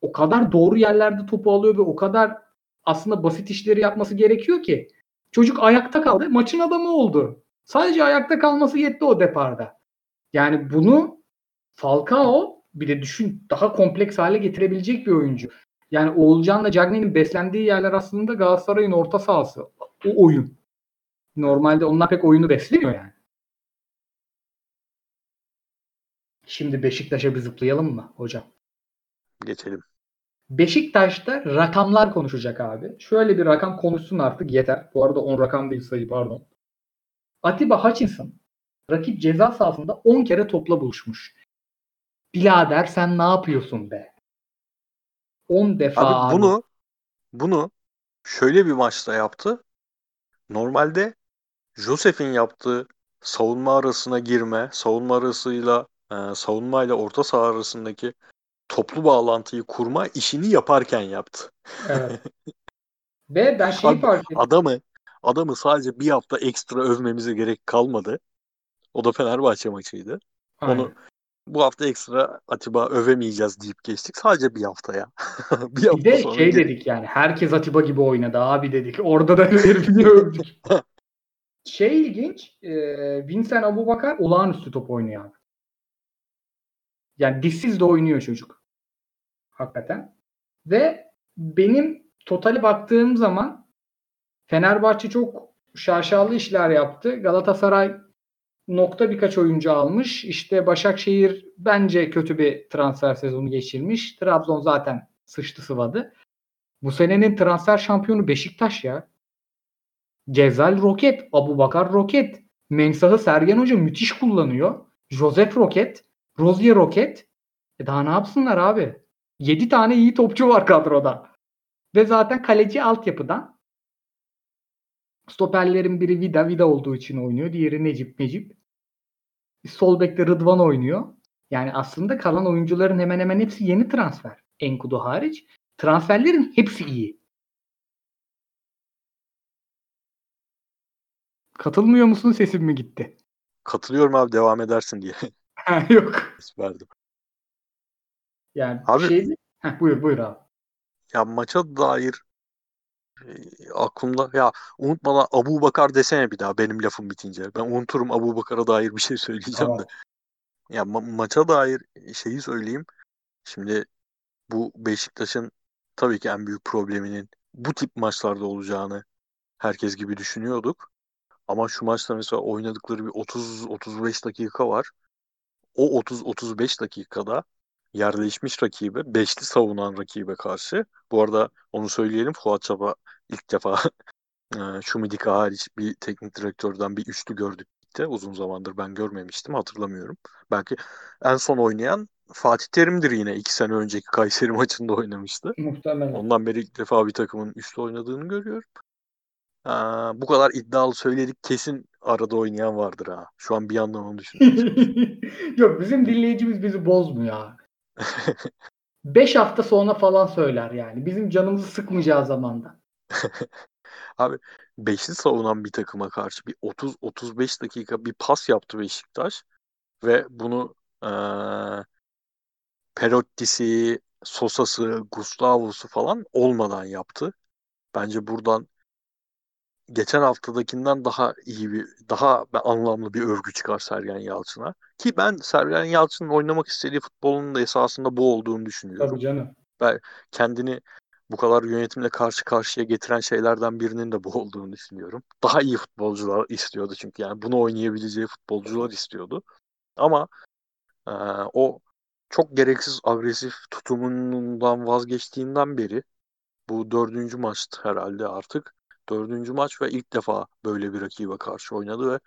S1: o kadar doğru yerlerde topu alıyor ve o kadar aslında basit işleri yapması gerekiyor ki. Çocuk ayakta kaldı. Maçın adamı oldu. Sadece ayakta kalması yetti o deparda. Yani bunu Falcao bir de düşün daha kompleks hale getirebilecek bir oyuncu. Yani Oğulcan'la Cagney'in beslendiği yerler aslında Galatasaray'ın orta sahası. O oyun. Normalde onlar pek oyunu besliyor yani. Şimdi Beşiktaş'a bir zıplayalım mı hocam?
S2: Geçelim.
S1: Beşiktaş'ta rakamlar konuşacak abi. Şöyle bir rakam konuşsun artık yeter. Bu arada 10 rakam değil sayı pardon. Atiba Hutchinson rakip ceza sahasında 10 kere topla buluşmuş. Bilader sen ne yapıyorsun be? 10 defa
S2: abi. Bunu abi. bunu şöyle bir maçta yaptı. Normalde Josef'in yaptığı savunma arasına girme, savunma arasıyla e, savunma ile orta saha arasındaki toplu bağlantıyı kurma işini yaparken yaptı.
S1: Evet. (laughs) Ve ben şeyi fark ettim.
S2: Adamı adamı sadece bir hafta ekstra övmemize gerek kalmadı. O da Fenerbahçe maçıydı. Aynen. Onu bu hafta ekstra Atiba övemeyeceğiz deyip geçtik. Sadece bir haftaya. (laughs)
S1: bir, hafta bir de sonra şey gelip... dedik yani herkes Atiba gibi oynadı abi dedik. Orada da herifini (laughs) övdük. şey ilginç. E, Vincent Abubakar olağanüstü top oynuyor abi. Yani dişsiz de oynuyor çocuk. Hakikaten. Ve benim totali baktığım zaman Fenerbahçe çok şaşalı işler yaptı. Galatasaray nokta birkaç oyuncu almış. İşte Başakşehir bence kötü bir transfer sezonu geçirmiş. Trabzon zaten sıçtı sıvadı. Bu senenin transfer şampiyonu Beşiktaş ya. Gezal roket, Abu Bakar roket. Mensah'ı Sergen Hoca müthiş kullanıyor. Josep roket, Rozier roket. E daha ne yapsınlar abi? 7 tane iyi topçu var kadroda. Ve zaten kaleci altyapıdan. Stoperlerin biri Vida, Vida olduğu için oynuyor. Diğeri Necip, Necip. Sol bekte Rıdvan oynuyor. Yani aslında kalan oyuncuların hemen hemen hepsi yeni transfer. Enkudu hariç. Transferlerin hepsi iyi. Katılmıyor musun? Sesim mi gitti?
S2: Katılıyorum abi devam edersin diye (laughs)
S1: Yok.
S2: verdim.
S1: Yani
S2: Abi-
S1: şey Heh, buyur buyur abi.
S2: Ya maça dair e, aklımda ya unutmadan Abu Bakar desene bir daha benim lafım bitince. Ben unuturum Abu Bakar'a dair bir şey söyleyeceğim
S1: Tamam.
S2: de. Ya ma- maça dair şeyi söyleyeyim. Şimdi bu Beşiktaş'ın tabii ki en büyük probleminin bu tip maçlarda olacağını herkes gibi düşünüyorduk. Ama şu maçta mesela oynadıkları bir 30-35 dakika var. O 30-35 dakikada yerleşmiş rakibe, beşli savunan rakibe karşı. Bu arada onu söyleyelim Fuat Çapa ilk defa (laughs) Şumidika hariç bir teknik direktörden bir üçlü gördük. de Uzun zamandır ben görmemiştim hatırlamıyorum. Belki en son oynayan Fatih Terim'dir yine. iki sene önceki Kayseri (laughs) maçında oynamıştı.
S1: Muhtemelen.
S2: Ondan beri ilk defa bir takımın üçlü oynadığını görüyorum. Aa, bu kadar iddialı söyledik kesin arada oynayan vardır ha. Şu an bir yandan onu düşünüyorum. (laughs)
S1: Yok bizim dinleyicimiz bizi bozmuyor. ha. 5 hafta sonra falan söyler yani. Bizim canımızı sıkmayacağı zamanda. (laughs)
S2: Abi beşli savunan bir takıma karşı bir 30-35 dakika bir pas yaptı Beşiktaş ve bunu eee Perotti'si, Sosa'sı, Gustavo'su falan olmadan yaptı. Bence buradan geçen haftadakinden daha iyi bir, daha anlamlı bir övgü çıkar Sergen Yalçın'a. Ki ben Sergen Yalçın'ın oynamak istediği futbolun da esasında bu olduğunu düşünüyorum.
S1: Tabii canım.
S2: kendini bu kadar yönetimle karşı karşıya getiren şeylerden birinin de bu olduğunu düşünüyorum. Daha iyi futbolcular istiyordu çünkü yani bunu oynayabileceği futbolcular istiyordu. Ama e, o çok gereksiz agresif tutumundan vazgeçtiğinden beri bu dördüncü maçtı herhalde artık. Dördüncü maç ve ilk defa böyle bir rakibe karşı oynadı ve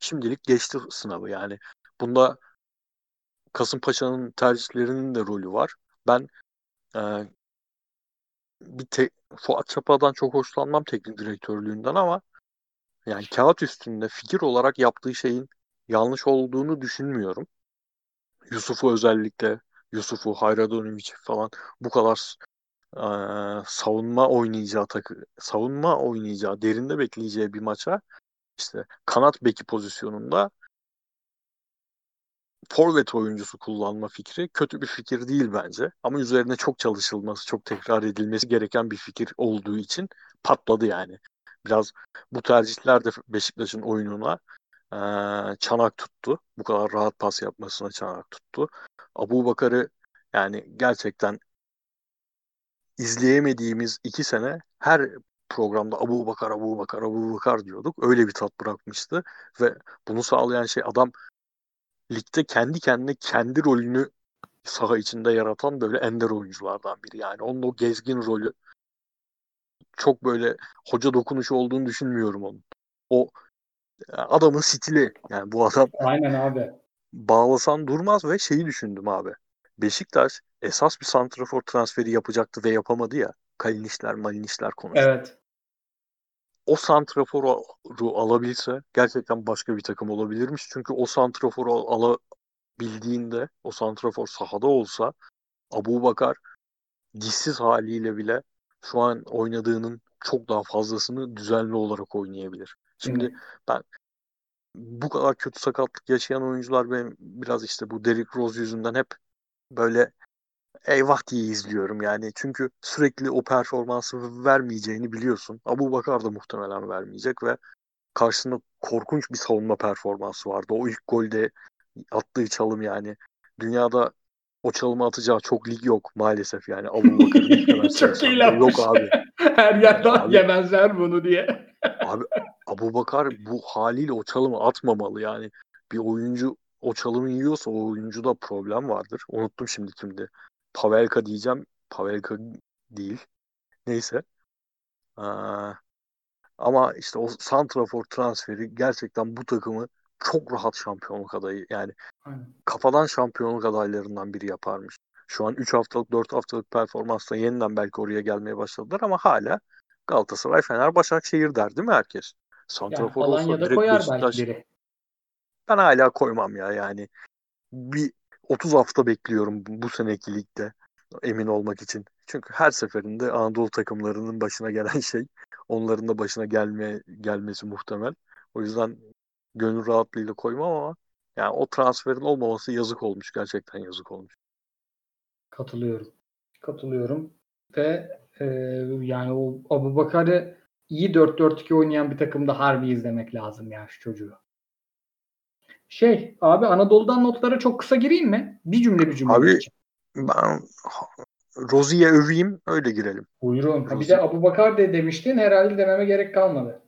S2: şimdilik geçti sınavı yani. Bunda Kasımpaşa'nın tercihlerinin de rolü var. Ben e, bir te- Fuat Çapa'dan çok hoşlanmam teknik direktörlüğünden ama yani kağıt üstünde fikir olarak yaptığı şeyin yanlış olduğunu düşünmüyorum. Yusuf'u özellikle Yusuf'u, Hayradinovic falan bu kadar savunma oynayacağı takı savunma oynayacağı, derinde bekleyeceği bir maça işte kanat beki pozisyonunda forvet oyuncusu kullanma fikri kötü bir fikir değil bence. Ama üzerine çok çalışılması, çok tekrar edilmesi gereken bir fikir olduğu için patladı yani. Biraz bu tercihler de Beşiktaş'ın oyununa e, çanak tuttu. Bu kadar rahat pas yapmasına çanak tuttu. Abu Bakar'ı yani gerçekten izleyemediğimiz iki sene her programda Abu Bakar, Abu Bakar, Abu Bakar diyorduk. Öyle bir tat bırakmıştı ve bunu sağlayan şey adam ligde kendi kendine kendi rolünü saha içinde yaratan böyle ender oyunculardan biri. Yani onun o gezgin rolü çok böyle hoca dokunuşu olduğunu düşünmüyorum onun. O adamın stili. Yani bu adam
S1: Aynen abi.
S2: bağlasan durmaz ve şeyi düşündüm abi. Beşiktaş esas bir santrafor transferi yapacaktı ve yapamadı ya. Kalinişler, malinişler konusu.
S1: Evet.
S2: O santraforu alabilse gerçekten başka bir takım olabilirmiş. Çünkü o santraforu alabildiğinde, o santrafor sahada olsa Abu Bakar dişsiz haliyle bile şu an oynadığının çok daha fazlasını düzenli olarak oynayabilir. Şimdi
S1: Hı.
S2: ben bu kadar kötü sakatlık yaşayan oyuncular benim biraz işte bu Derrick Rose yüzünden hep böyle eyvah diye izliyorum yani. Çünkü sürekli o performansı vermeyeceğini biliyorsun. Abu Bakar da muhtemelen vermeyecek ve karşısında korkunç bir savunma performansı vardı. O ilk golde attığı çalım yani. Dünyada o çalımı atacağı çok lig yok maalesef yani. Abu Bakar'ın (laughs)
S1: Çok iyi.
S2: Yok abi. (laughs)
S1: Her yerden
S2: Abi-
S1: yemezler bunu diye.
S2: Abi Abu Bakar bu haliyle o çalımı atmamalı yani. Bir oyuncu o çalımı yiyorsa o oyuncuda problem vardır. Unuttum şimdi kimdi. Pavelka diyeceğim. Pavelka değil. Neyse. Aa, ama işte o santrafor transferi gerçekten bu takımı çok rahat şampiyonluk adayı yani
S1: Aynen.
S2: kafadan şampiyonluk adaylarından biri yaparmış. Şu an 3 haftalık 4 haftalık performansla yeniden belki oraya gelmeye başladılar ama hala Galatasaray, Fener, Başakşehir der değil mi herkes?
S1: Yani
S2: Santrafor olsa
S1: Alanya'da
S2: direkt
S1: koyar
S2: Beşiktaş.
S1: biri.
S2: Ben hala koymam ya yani. Bir 30 hafta bekliyorum bu, seneki ligde emin olmak için. Çünkü her seferinde Anadolu takımlarının başına gelen (laughs) şey onların da başına gelme gelmesi muhtemel. O yüzden gönül rahatlığıyla koymam ama yani o transferin olmaması yazık olmuş. Gerçekten yazık olmuş.
S1: Katılıyorum. Katılıyorum. Ve e, yani o Abu Bakar'ı iyi 4-4-2 oynayan bir takımda harbi izlemek lazım ya şu çocuğu. Şey abi Anadolu'dan notlara çok kısa gireyim mi? Bir cümle bir cümle.
S2: Abi. Ben Rozi'ye öveyim öyle girelim.
S1: Buyurun. Ha, bir de Abu Bakar de demiştin herhalde dememe gerek kalmadı.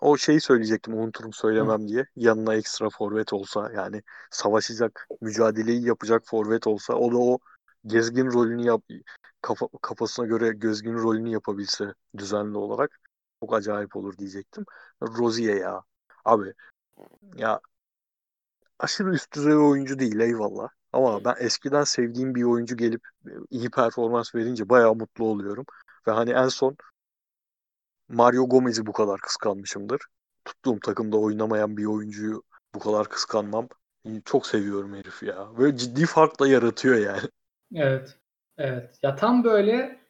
S2: O şeyi söyleyecektim unuturum söylemem diye. Yanına ekstra forvet olsa yani savaşacak, mücadeleyi yapacak forvet olsa o da o gezgin rolünü yap kafa, kafasına göre gezgin rolünü yapabilse düzenli olarak çok acayip olur diyecektim. Rozier ya. Abi ya aşırı üst düzey oyuncu değil eyvallah. Ama ben eskiden sevdiğim bir oyuncu gelip iyi performans verince bayağı mutlu oluyorum. Ve hani en son Mario Gomez'i bu kadar kıskanmışımdır. Tuttuğum takımda oynamayan bir oyuncuyu bu kadar kıskanmam. Çok seviyorum herif ya. Böyle ciddi fark da yaratıyor yani. (laughs)
S1: Evet. Evet. Ya tam böyle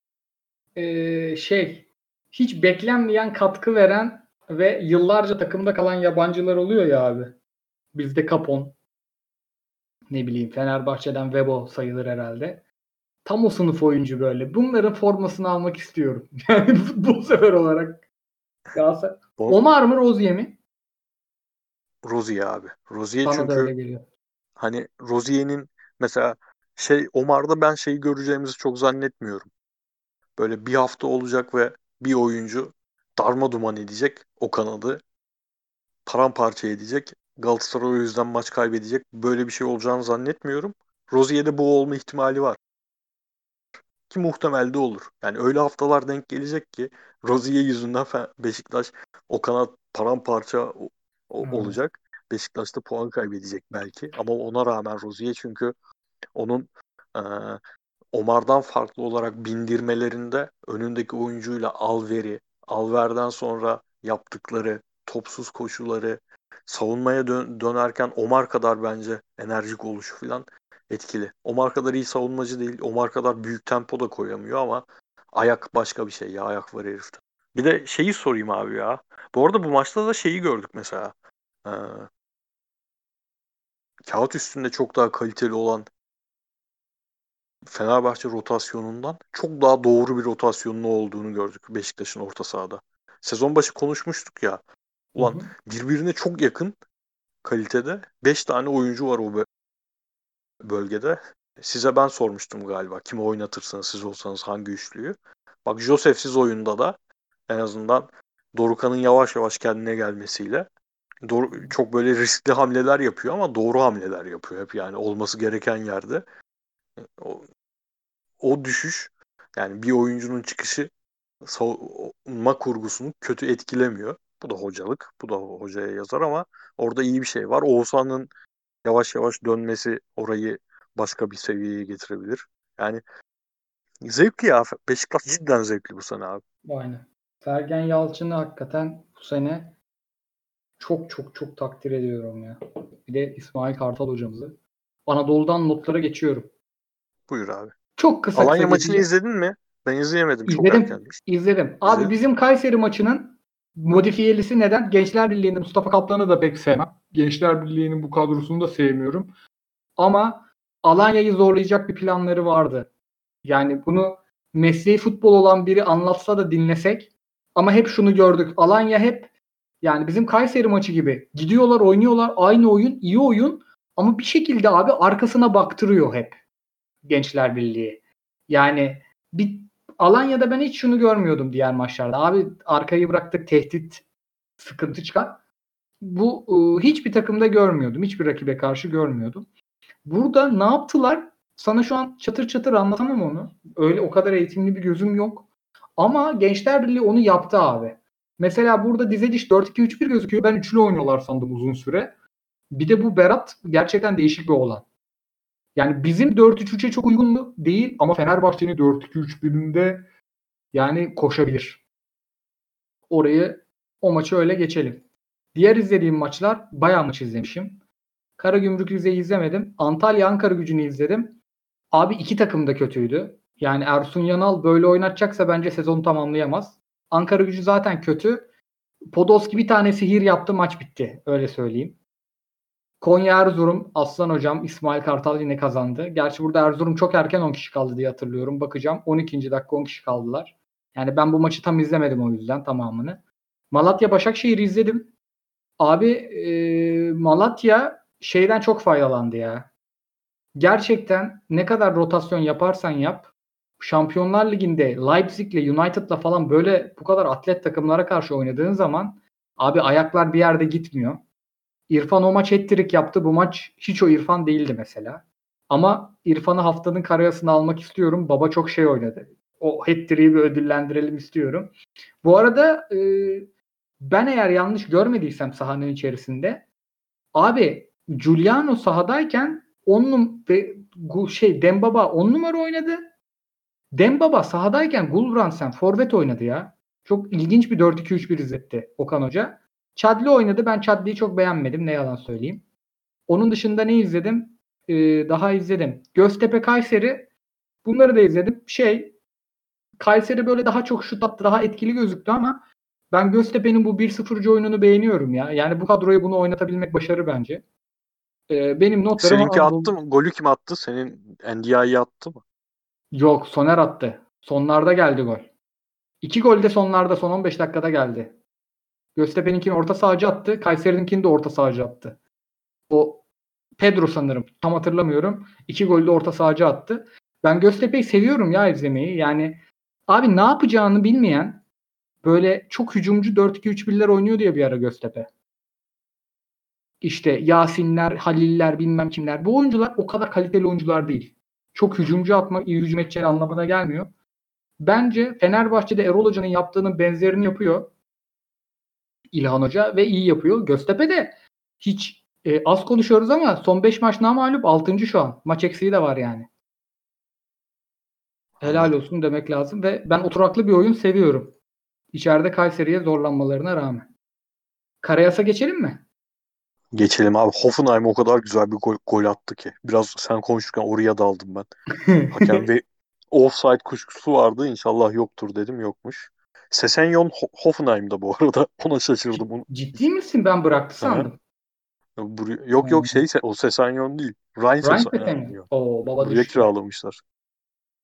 S1: e, şey hiç beklenmeyen katkı veren ve yıllarca takımda kalan yabancılar oluyor ya abi. Bizde Capon ne bileyim Fenerbahçe'den Webo sayılır herhalde. Tam o sınıf oyuncu böyle. Bunların formasını almak istiyorum. (laughs) Yani futbol sever olarak. Galatasaray. Omar mı Rozier mi?
S2: Rozier abi. Rozier
S1: Bana da
S2: çünkü
S1: öyle geliyor.
S2: hani Rozier'in mesela şey Omar'da ben şeyi göreceğimizi çok zannetmiyorum. Böyle bir hafta olacak ve bir oyuncu darma duman edecek o kanadı. Paramparça edecek. Galatasaray o yüzden maç kaybedecek. Böyle bir şey olacağını zannetmiyorum. Rozier'de bu olma ihtimali var. Ki muhtemel de olur. Yani öyle haftalar denk gelecek ki Rozier yüzünden Beşiktaş o kanat paramparça o-
S1: Hmm.
S2: olacak. Beşiktaş da puan kaybedecek belki. Ama ona rağmen Rozier çünkü onun e, Omar'dan farklı olarak bindirmelerinde önündeki oyuncuyla alveri, alverden sonra yaptıkları topsuz koşuları, savunmaya dön- dönerken Omar kadar bence enerjik oluşu falan etkili. Omar kadar iyi savunmacı değil. Omar kadar büyük tempo da koyamıyor ama ayak başka bir şey ya. Ayak var herifte. Bir de şeyi sorayım abi ya. Bu arada bu maçta da şeyi gördük mesela. Ee, kağıt üstünde çok daha kaliteli olan Fenerbahçe rotasyonundan çok daha doğru bir rotasyonun olduğunu gördük Beşiktaş'ın orta sahada. Sezon başı konuşmuştuk ya. Ulan
S1: Hı hı.
S2: birbirine çok yakın kalitede 5 tane oyuncu var o bö- bölgede. Size ben sormuştum galiba. Kimi oynatırsınız siz olsanız hangi üçlüyü. Bak Josef'siz oyunda da en azından Dorukan'ın yavaş yavaş kendine gelmesiyle doğru, çok böyle riskli hamleler yapıyor ama doğru hamleler yapıyor hep yani olması gereken yerde. O, o düşüş yani bir oyuncunun çıkışı savunma kurgusunu kötü etkilemiyor. Bu da hocalık. Bu da hocaya yazar ama orada iyi bir şey var. Oğuzhan'ın yavaş yavaş dönmesi orayı başka bir seviyeye getirebilir. Yani zevkli ya. Beşiktaş cidden zevkli bu sene abi.
S1: Aynen. Sergen Yalçın'ı hakikaten bu sene çok çok çok takdir ediyorum ya. Bir de İsmail Kartal hocamızı. Anadolu'dan notlara geçiyorum.
S2: Buyur abi.
S1: Çok kısa
S2: Alanya
S1: kısa
S2: maçını
S1: geçeceğim.
S2: izledin mi? Ben izleyemedim. Çok
S1: İzledim.
S2: erkenmiş.
S1: İzledim. Abi
S2: İzledim.
S1: bizim Kayseri maçının modifiyelisi neden? Gençler Birliği'nde Mustafa Kaplan'ı da pek sevmem. Gençler Birliği'nin bu kadrosunu da sevmiyorum. Ama Alanya'yı zorlayacak bir planları vardı. Yani bunu mesleği futbol olan biri anlatsa da dinlesek ama hep şunu gördük. Alanya hep yani bizim Kayseri maçı gibi gidiyorlar oynuyorlar aynı oyun iyi oyun ama bir şekilde abi arkasına baktırıyor hep Gençler Birliği. Yani bir Alanya'da ben hiç şunu görmüyordum diğer maçlarda. Abi arkayı bıraktık tehdit sıkıntı çıkar. Bu ıı, hiçbir takımda görmüyordum. Hiçbir rakibe karşı görmüyordum. Burada ne yaptılar? Sana şu an çatır çatır anlatamam onu. Öyle o kadar eğitimli bir gözüm yok. Ama Gençler Birliği onu yaptı abi. Mesela burada dizediş 4-2-3-1 gözüküyor. Ben üçlü oynuyorlar sandım uzun süre. Bir de bu Berat gerçekten değişik bir olan. Yani bizim 4-3-3'e çok uygun mu? Değil ama Fenerbahçe'nin 4-2-3-1'inde yani koşabilir. Orayı o maçı öyle geçelim. Diğer izlediğim maçlar bayağı maç izlemişim. Karagümrük Rize'yi izlemedim. Antalya Ankara gücünü izledim. Abi iki takım da kötüydü. Yani Ersun Yanal böyle oynatacaksa bence sezonu tamamlayamaz. Ankara gücü zaten kötü. Podolski bir tane sihir yaptı maç bitti. Öyle söyleyeyim. Konya Erzurum Aslan Hocam İsmail Kartal yine kazandı. Gerçi burada Erzurum çok erken 10 kişi kaldı diye hatırlıyorum. Bakacağım 12. dakika 10 kişi kaldılar. Yani ben bu maçı tam izlemedim o yüzden tamamını. Malatya Başakşehir'i izledim. Abi e, Malatya şeyden çok faydalandı ya. Gerçekten ne kadar rotasyon yaparsan yap Şampiyonlar Ligi'nde Leipzig'le United'la falan böyle bu kadar atlet takımlara karşı oynadığın zaman abi ayaklar bir yerde gitmiyor. İrfan o maç hat yaptı. Bu maç hiç o İrfan değildi mesela. Ama İrfan'ı haftanın karayasını almak istiyorum. Baba çok şey oynadı. O hat bir ödüllendirelim istiyorum. Bu arada e, ben eğer yanlış görmediysem sahanın içerisinde abi Giuliano sahadayken on ve şey Dembaba 10 numara oynadı. Dembaba sahadayken Gulbrandsen forvet oynadı ya. Çok ilginç bir 4-2-3-1 izletti Okan Hoca. Chadli oynadı. Ben Chadli'yi çok beğenmedim. Ne yalan söyleyeyim. Onun dışında ne izledim? Ee, daha izledim. Göztepe Kayseri. Bunları da izledim. Şey Kayseri böyle daha çok şut attı. Daha etkili gözüktü ama ben Göztepe'nin bu 1-0'cı oyununu beğeniyorum ya. Yani bu kadroya bunu oynatabilmek başarı bence. Ee, benim notlarım...
S2: Seninki attı mı? Golü kim attı? Senin NDI'yi attı mı?
S1: Yok Soner attı. Sonlarda geldi gol. İki gol de sonlarda son 15 dakikada geldi. Göztepe'ninkini orta sahacı attı. Kayseri'ninkini de orta sahacı attı. O Pedro sanırım. Tam hatırlamıyorum. İki golü de orta sahacı attı. Ben Göztepe'yi seviyorum ya izlemeyi. Yani abi ne yapacağını bilmeyen böyle çok hücumcu 4-2-3-1'ler oynuyor diye bir ara Göztepe. İşte Yasinler, Haliller bilmem kimler. Bu oyuncular o kadar kaliteli oyuncular değil. Çok hücumcu atmak iyi hücum edeceği anlamına gelmiyor. Bence Fenerbahçe'de Erol Hoca'nın yaptığının benzerini yapıyor. İlhan Hoca ve iyi yapıyor. Göztepe'de hiç e, az konuşuyoruz ama son 5 maç mağlup 6. şu an. Maç eksiği de var yani. Helal olsun demek lazım ve ben oturaklı bir oyun seviyorum. İçeride Kayseri'ye zorlanmalarına rağmen. Karayasa geçelim mi?
S2: Geçelim abi. Hoffenheim o kadar güzel bir gol, gol attı ki. Biraz sen konuşurken oraya daldım ben. (laughs) Hakem bir offside kuşkusu vardı. İnşallah yoktur dedim. Yokmuş. Sesenyon Hoffenheim'da bu arada. (laughs) Ona şaşırdım. Onu.
S1: Ciddi misin? Ben bıraktı sandım.
S2: Yok yok şey o Sesenyon değil. Ryan Sesenyon.
S1: Oo, baba
S2: Buraya düştü. kiralamışlar.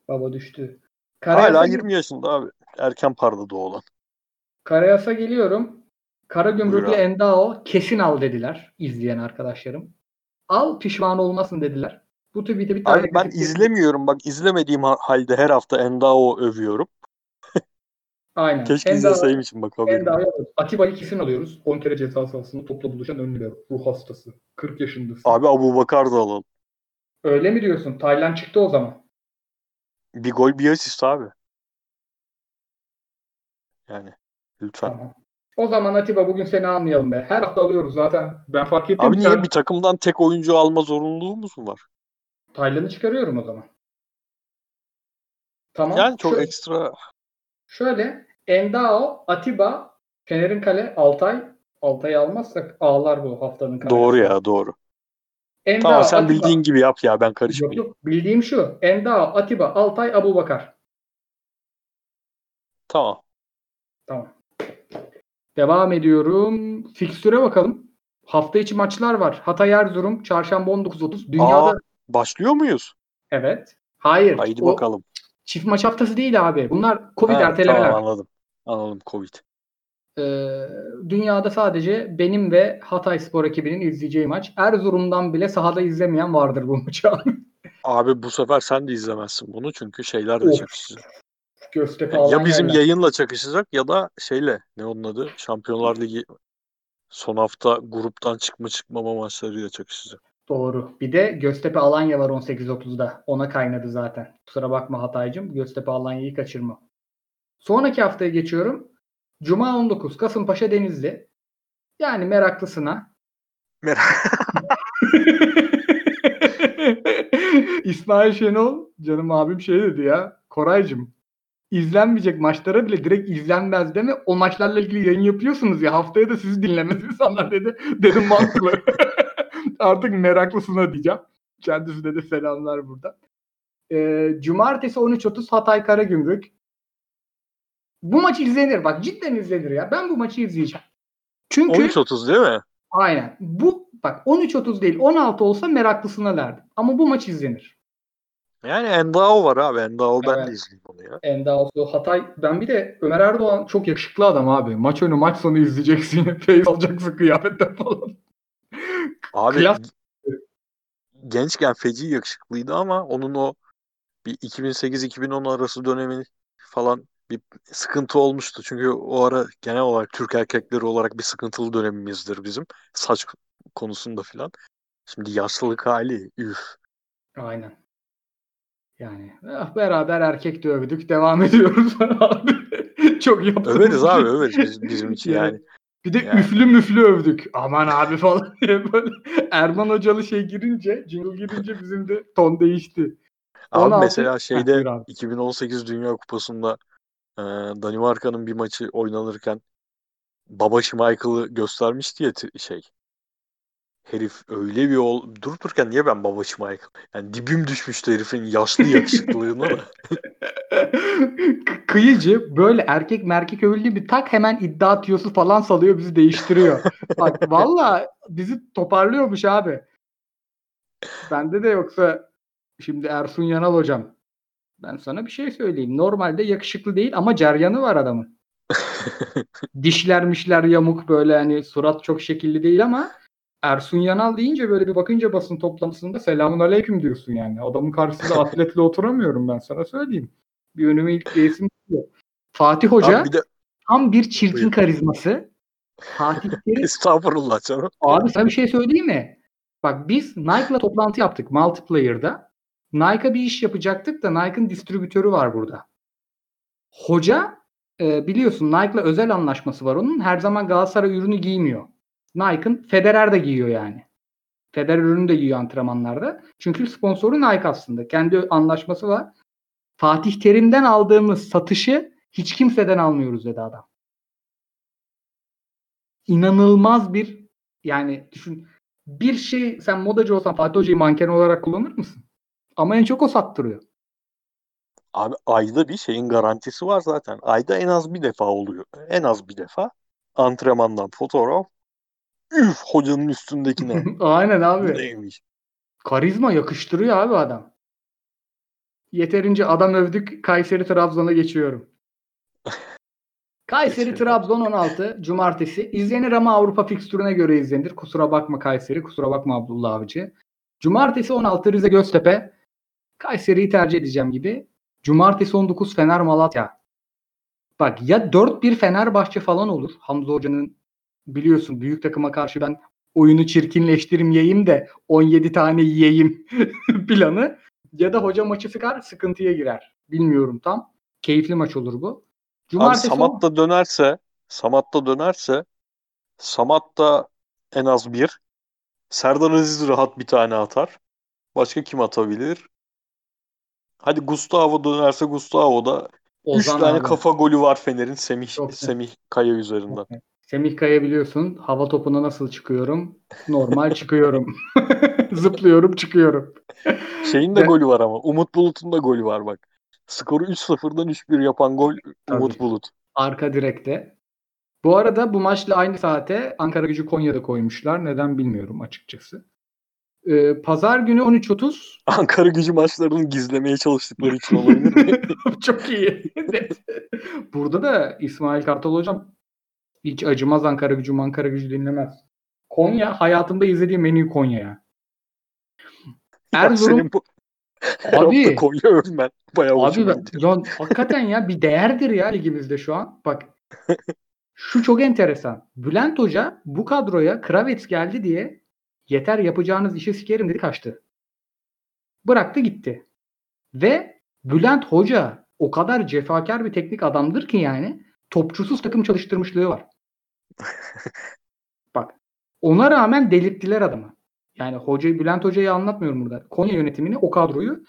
S1: Baba düştü.
S2: Karayasa Hala 20 yaşında abi. Erken parladı olan.
S1: Karayasa geliyorum. Karagümrük'le Endao kesin al dediler izleyen arkadaşlarım. Al pişman olmasın dediler. Bu tweet'e bir tane
S2: Abi ben izlemiyorum bak izlemediğim halde her hafta Endao övüyorum.
S1: Aynen.
S2: Keşke Endao, izleseyim için bak haberim.
S1: Atiba'yı kesin alıyoruz. 10 kere ceza sahasında topla buluşan ön libero. Ruh hastası. 40 yaşındasın.
S2: Abi Abu Bakar da alalım.
S1: Öyle mi diyorsun? Taylan çıktı o zaman.
S2: Bir gol bir asist abi. Yani lütfen.
S1: Tamam. O zaman Atiba bugün seni almayalım be. Her hafta alıyoruz zaten. Ben fark ettim.
S2: Abi niye sen... bir takımdan tek oyuncu alma zorunluluğumuz mu var?
S1: Taylan'ı çıkarıyorum o zaman.
S2: Tamam. Yani çok şöyle, ekstra.
S1: Şöyle Endao, Atiba, Fener'in kale, Altay. Altay'ı almazsak ağlar bu haftanın kalesi.
S2: Doğru ya doğru. Endao, tamam sen Atiba. bildiğin gibi yap ya ben karışmayayım. Yok, yok.
S1: Bildiğim şu. Endao, Atiba, Altay, Abu Bakar.
S2: Tamam.
S1: Tamam. Devam ediyorum. Fikstüre bakalım. Hafta içi maçlar var. Hatay Erzurum çarşamba 19.30. Dünyada Aa,
S2: başlıyor muyuz?
S1: Evet. Hayır.
S2: Haydi o bakalım.
S1: Çift maç haftası değil abi. Bunlar Covid ha, ertelemeler.
S2: Tamam anladım. Anladım Covid.
S1: Ee, dünyada sadece benim ve Hatay Spor ekibinin izleyeceği maç. Erzurum'dan bile sahada izlemeyen vardır bu maçı. (laughs)
S2: abi bu sefer sen de izlemezsin bunu çünkü şeyler de çakışacak.
S1: Göztepe
S2: ya bizim yerler. yayınla çakışacak ya da şeyle ne onun adı Şampiyonlar Ligi son hafta gruptan çıkma çıkmama maçlarıyla çakışacak.
S1: Doğru. Bir de Göztepe Alanya var 18.30'da. Ona kaynadı zaten. Kusura bakma Hatay'cım. Göztepe Alanya'yı kaçırma. Sonraki haftaya geçiyorum. Cuma 19 Kasımpaşa Denizli. Yani meraklısına.
S2: Merak. (laughs)
S1: İsmail Şenol canım abim şey dedi ya. Koraycığım izlenmeyecek maçlara bile direkt izlenmez deme. O maçlarla ilgili yayın yapıyorsunuz ya haftaya da sizi dinlemez insanlar dedi. Dedim mantıklı. (laughs) Artık meraklısına diyeceğim. Kendisine de selamlar burada. Ee, Cumartesi 13.30 Hatay Karagümrük. Bu maç izlenir. Bak cidden izlenir ya. Ben bu maçı izleyeceğim. Çünkü
S2: 13.30 değil mi?
S1: aynen. Bu bak 13.30 değil 16 olsa meraklısına derdim. Ama bu maç izlenir.
S2: Yani Endao var abi. Endao ben
S1: Evet.
S2: de izleyeyim onu ya.
S1: Endaosu, Hatay. Ben bir de Ömer Erdoğan çok yakışıklı adam abi. Maç önü maç sonu izleyeceksin. (laughs) Feyz alacaksın kıyafetten falan.
S2: Abi
S1: Klas-
S2: gençken feci yakışıklıydı ama onun o bir 2008-2010 arası dönemi falan bir sıkıntı olmuştu. Çünkü o ara genel olarak Türk erkekleri olarak bir sıkıntılı dönemimizdir bizim. Saç konusunda filan. Şimdi yaşlılık hali üf.
S1: Aynen. Yani ah, beraber erkek dövdük. Devam ediyoruz abi. (laughs) çok yaptığımız
S2: Överiz abi överiz biz- bizim için (laughs) yani.
S1: Bir de
S2: Yani.
S1: üflü müflü övdük. Aman abi (laughs) falan diye böyle. Erman Hocalı şey girince, jingle girince bizim de ton değişti.
S2: Abi
S1: 16
S2: mesela şeyde
S1: buyur abi.
S2: 2018 Dünya Kupası'nda e, Danimarka'nın bir maçı oynanırken Baba Schmeichel'ı göstermişti ya şey. Herif öyle bir ol durup dururken niye ben Baba Schmeichel? Yani dibim düşmüştü herifin yaşlı yakışıklılığına da. (laughs)
S1: Kıyıcı böyle erkek merkek övüldüğü bir tak hemen iddia tüyosu falan salıyor bizi değiştiriyor. (laughs) Bak valla bizi toparlıyormuş abi. Bende de yoksa şimdi Ersun Yanal hocam. Ben sana bir şey söyleyeyim. Normalde yakışıklı değil ama ceryanı var adamın. (laughs) Dişler mişler yamuk böyle hani surat çok şekilli değil ama Ersun Yanal deyince böyle bir bakınca basın toplantısında selamun aleyküm diyorsun yani. Adamın karşısında (laughs) atletle oturamıyorum ben sana söyleyeyim. Bir önüme ilk değilsin. Fatih Hoca
S2: bir de
S1: tam bir çirkin
S2: Buyur.
S1: karizması. Fatih (laughs) Terim
S2: estağfurullah canım.
S1: Abi sana bir şey söyleyeyim mi? Bak biz Nike'la toplantı yaptık multiplayer'da. Nike'a bir iş yapacaktık da Nike'ın distribütörü var burada. Hoca e, biliyorsun Nike'la özel anlaşması var onun. Her zaman Galatasaray ürünü giymiyor. Nike'ın Federer de giyiyor yani. Federer ürünü de giyiyor antrenmanlarda. Çünkü sponsoru Nike aslında. Kendi anlaşması var. Fatih Terim'den aldığımız satışı hiç kimseden almıyoruz dedi adam. İnanılmaz bir yani düşün bir şey sen modacı olsan Fatih Hoca'yı manken olarak kullanır mısın? Ama en çok o sattırıyor.
S2: Abi ayda bir şeyin garantisi var zaten. Ayda en az bir defa oluyor. En az bir defa antrenmandan fotoğraf. Üf hocanın üstündekine. (laughs)
S1: Aynen abi.
S2: neymiş?
S1: Karizma yakıştırıyor abi adam. Yeterince adam övdük. Kayseri Trabzon'a geçiyorum. (laughs) Kayseri. Trabzon 16 Cumartesi. İzlenir ama Avrupa fikstürüne göre izlenir. Kusura bakma Kayseri. Kusura bakma Abdullah Avcı. Cumartesi 16 Rize Göztepe. Kayseri'yi tercih edeceğim gibi. Cumartesi 19 Fener Malatya. Bak ya 4-1 Fenerbahçe falan olur. Hamza Hoca'nın biliyorsun büyük takıma karşı ben oyunu çirkinleştirmeyeyim de 17 tane yiyeyim (laughs) planı. Ya da hoca maçı sıkar sıkıntıya girer. Bilmiyorum tam. Keyifli maç olur bu.
S2: Abi
S1: Cumartesi
S2: Samat da dönerse Samat da dönerse Samat da en az bir. Serdar Aziz rahat bir tane atar. Başka kim atabilir? Hadi Gustavo dönerse Gustavo da 3
S1: Ozan
S2: tane
S1: abi.
S2: kafa golü var Fener'in Semih
S1: Çok.
S2: Semih Kaya üzerinden.
S1: Semih Kaya biliyorsun hava topuna nasıl çıkıyorum? Normal çıkıyorum. (laughs) Zıplıyorum çıkıyorum.
S2: Şeyin de golü var ama. Umut Bulut'un da golü var bak. Skoru 3-0'dan 3-1 yapan gol
S1: Tabii.
S2: Umut Bulut.
S1: Arka direkte. Bu arada bu maçla aynı saate Ankara gücü Konya'da koymuşlar. Neden bilmiyorum açıkçası. Ee, Pazar günü 13.30 (laughs)
S2: Ankara gücü maçlarını gizlemeye çalıştıkları için olabilir? (laughs)
S1: Çok iyi. Burada da İsmail Kartal hocam hiç acımaz Ankara gücü Ankara gücü dinlemez. Konya hayatımda izlediğim en iyi Konya ya. Erzurum
S2: senin bu
S1: abi
S2: Konya övmen bayağı
S1: abi ben, ya, hakikaten ya bir değerdir ya ligimizde şu an. Bak şu çok enteresan. Bülent Hoca bu kadroya Kravets geldi diye yeter yapacağınız işi sikerim dedi kaçtı. Bıraktı gitti. Ve Bülent Hoca o kadar cefakar bir teknik adamdır ki yani topçusuz takım çalıştırmışlığı var. (laughs) Bak ona rağmen delirttiler adamı. Yani hocayı Bülent Hoca'yı anlatmıyorum burada. Konya yönetimini o kadroyu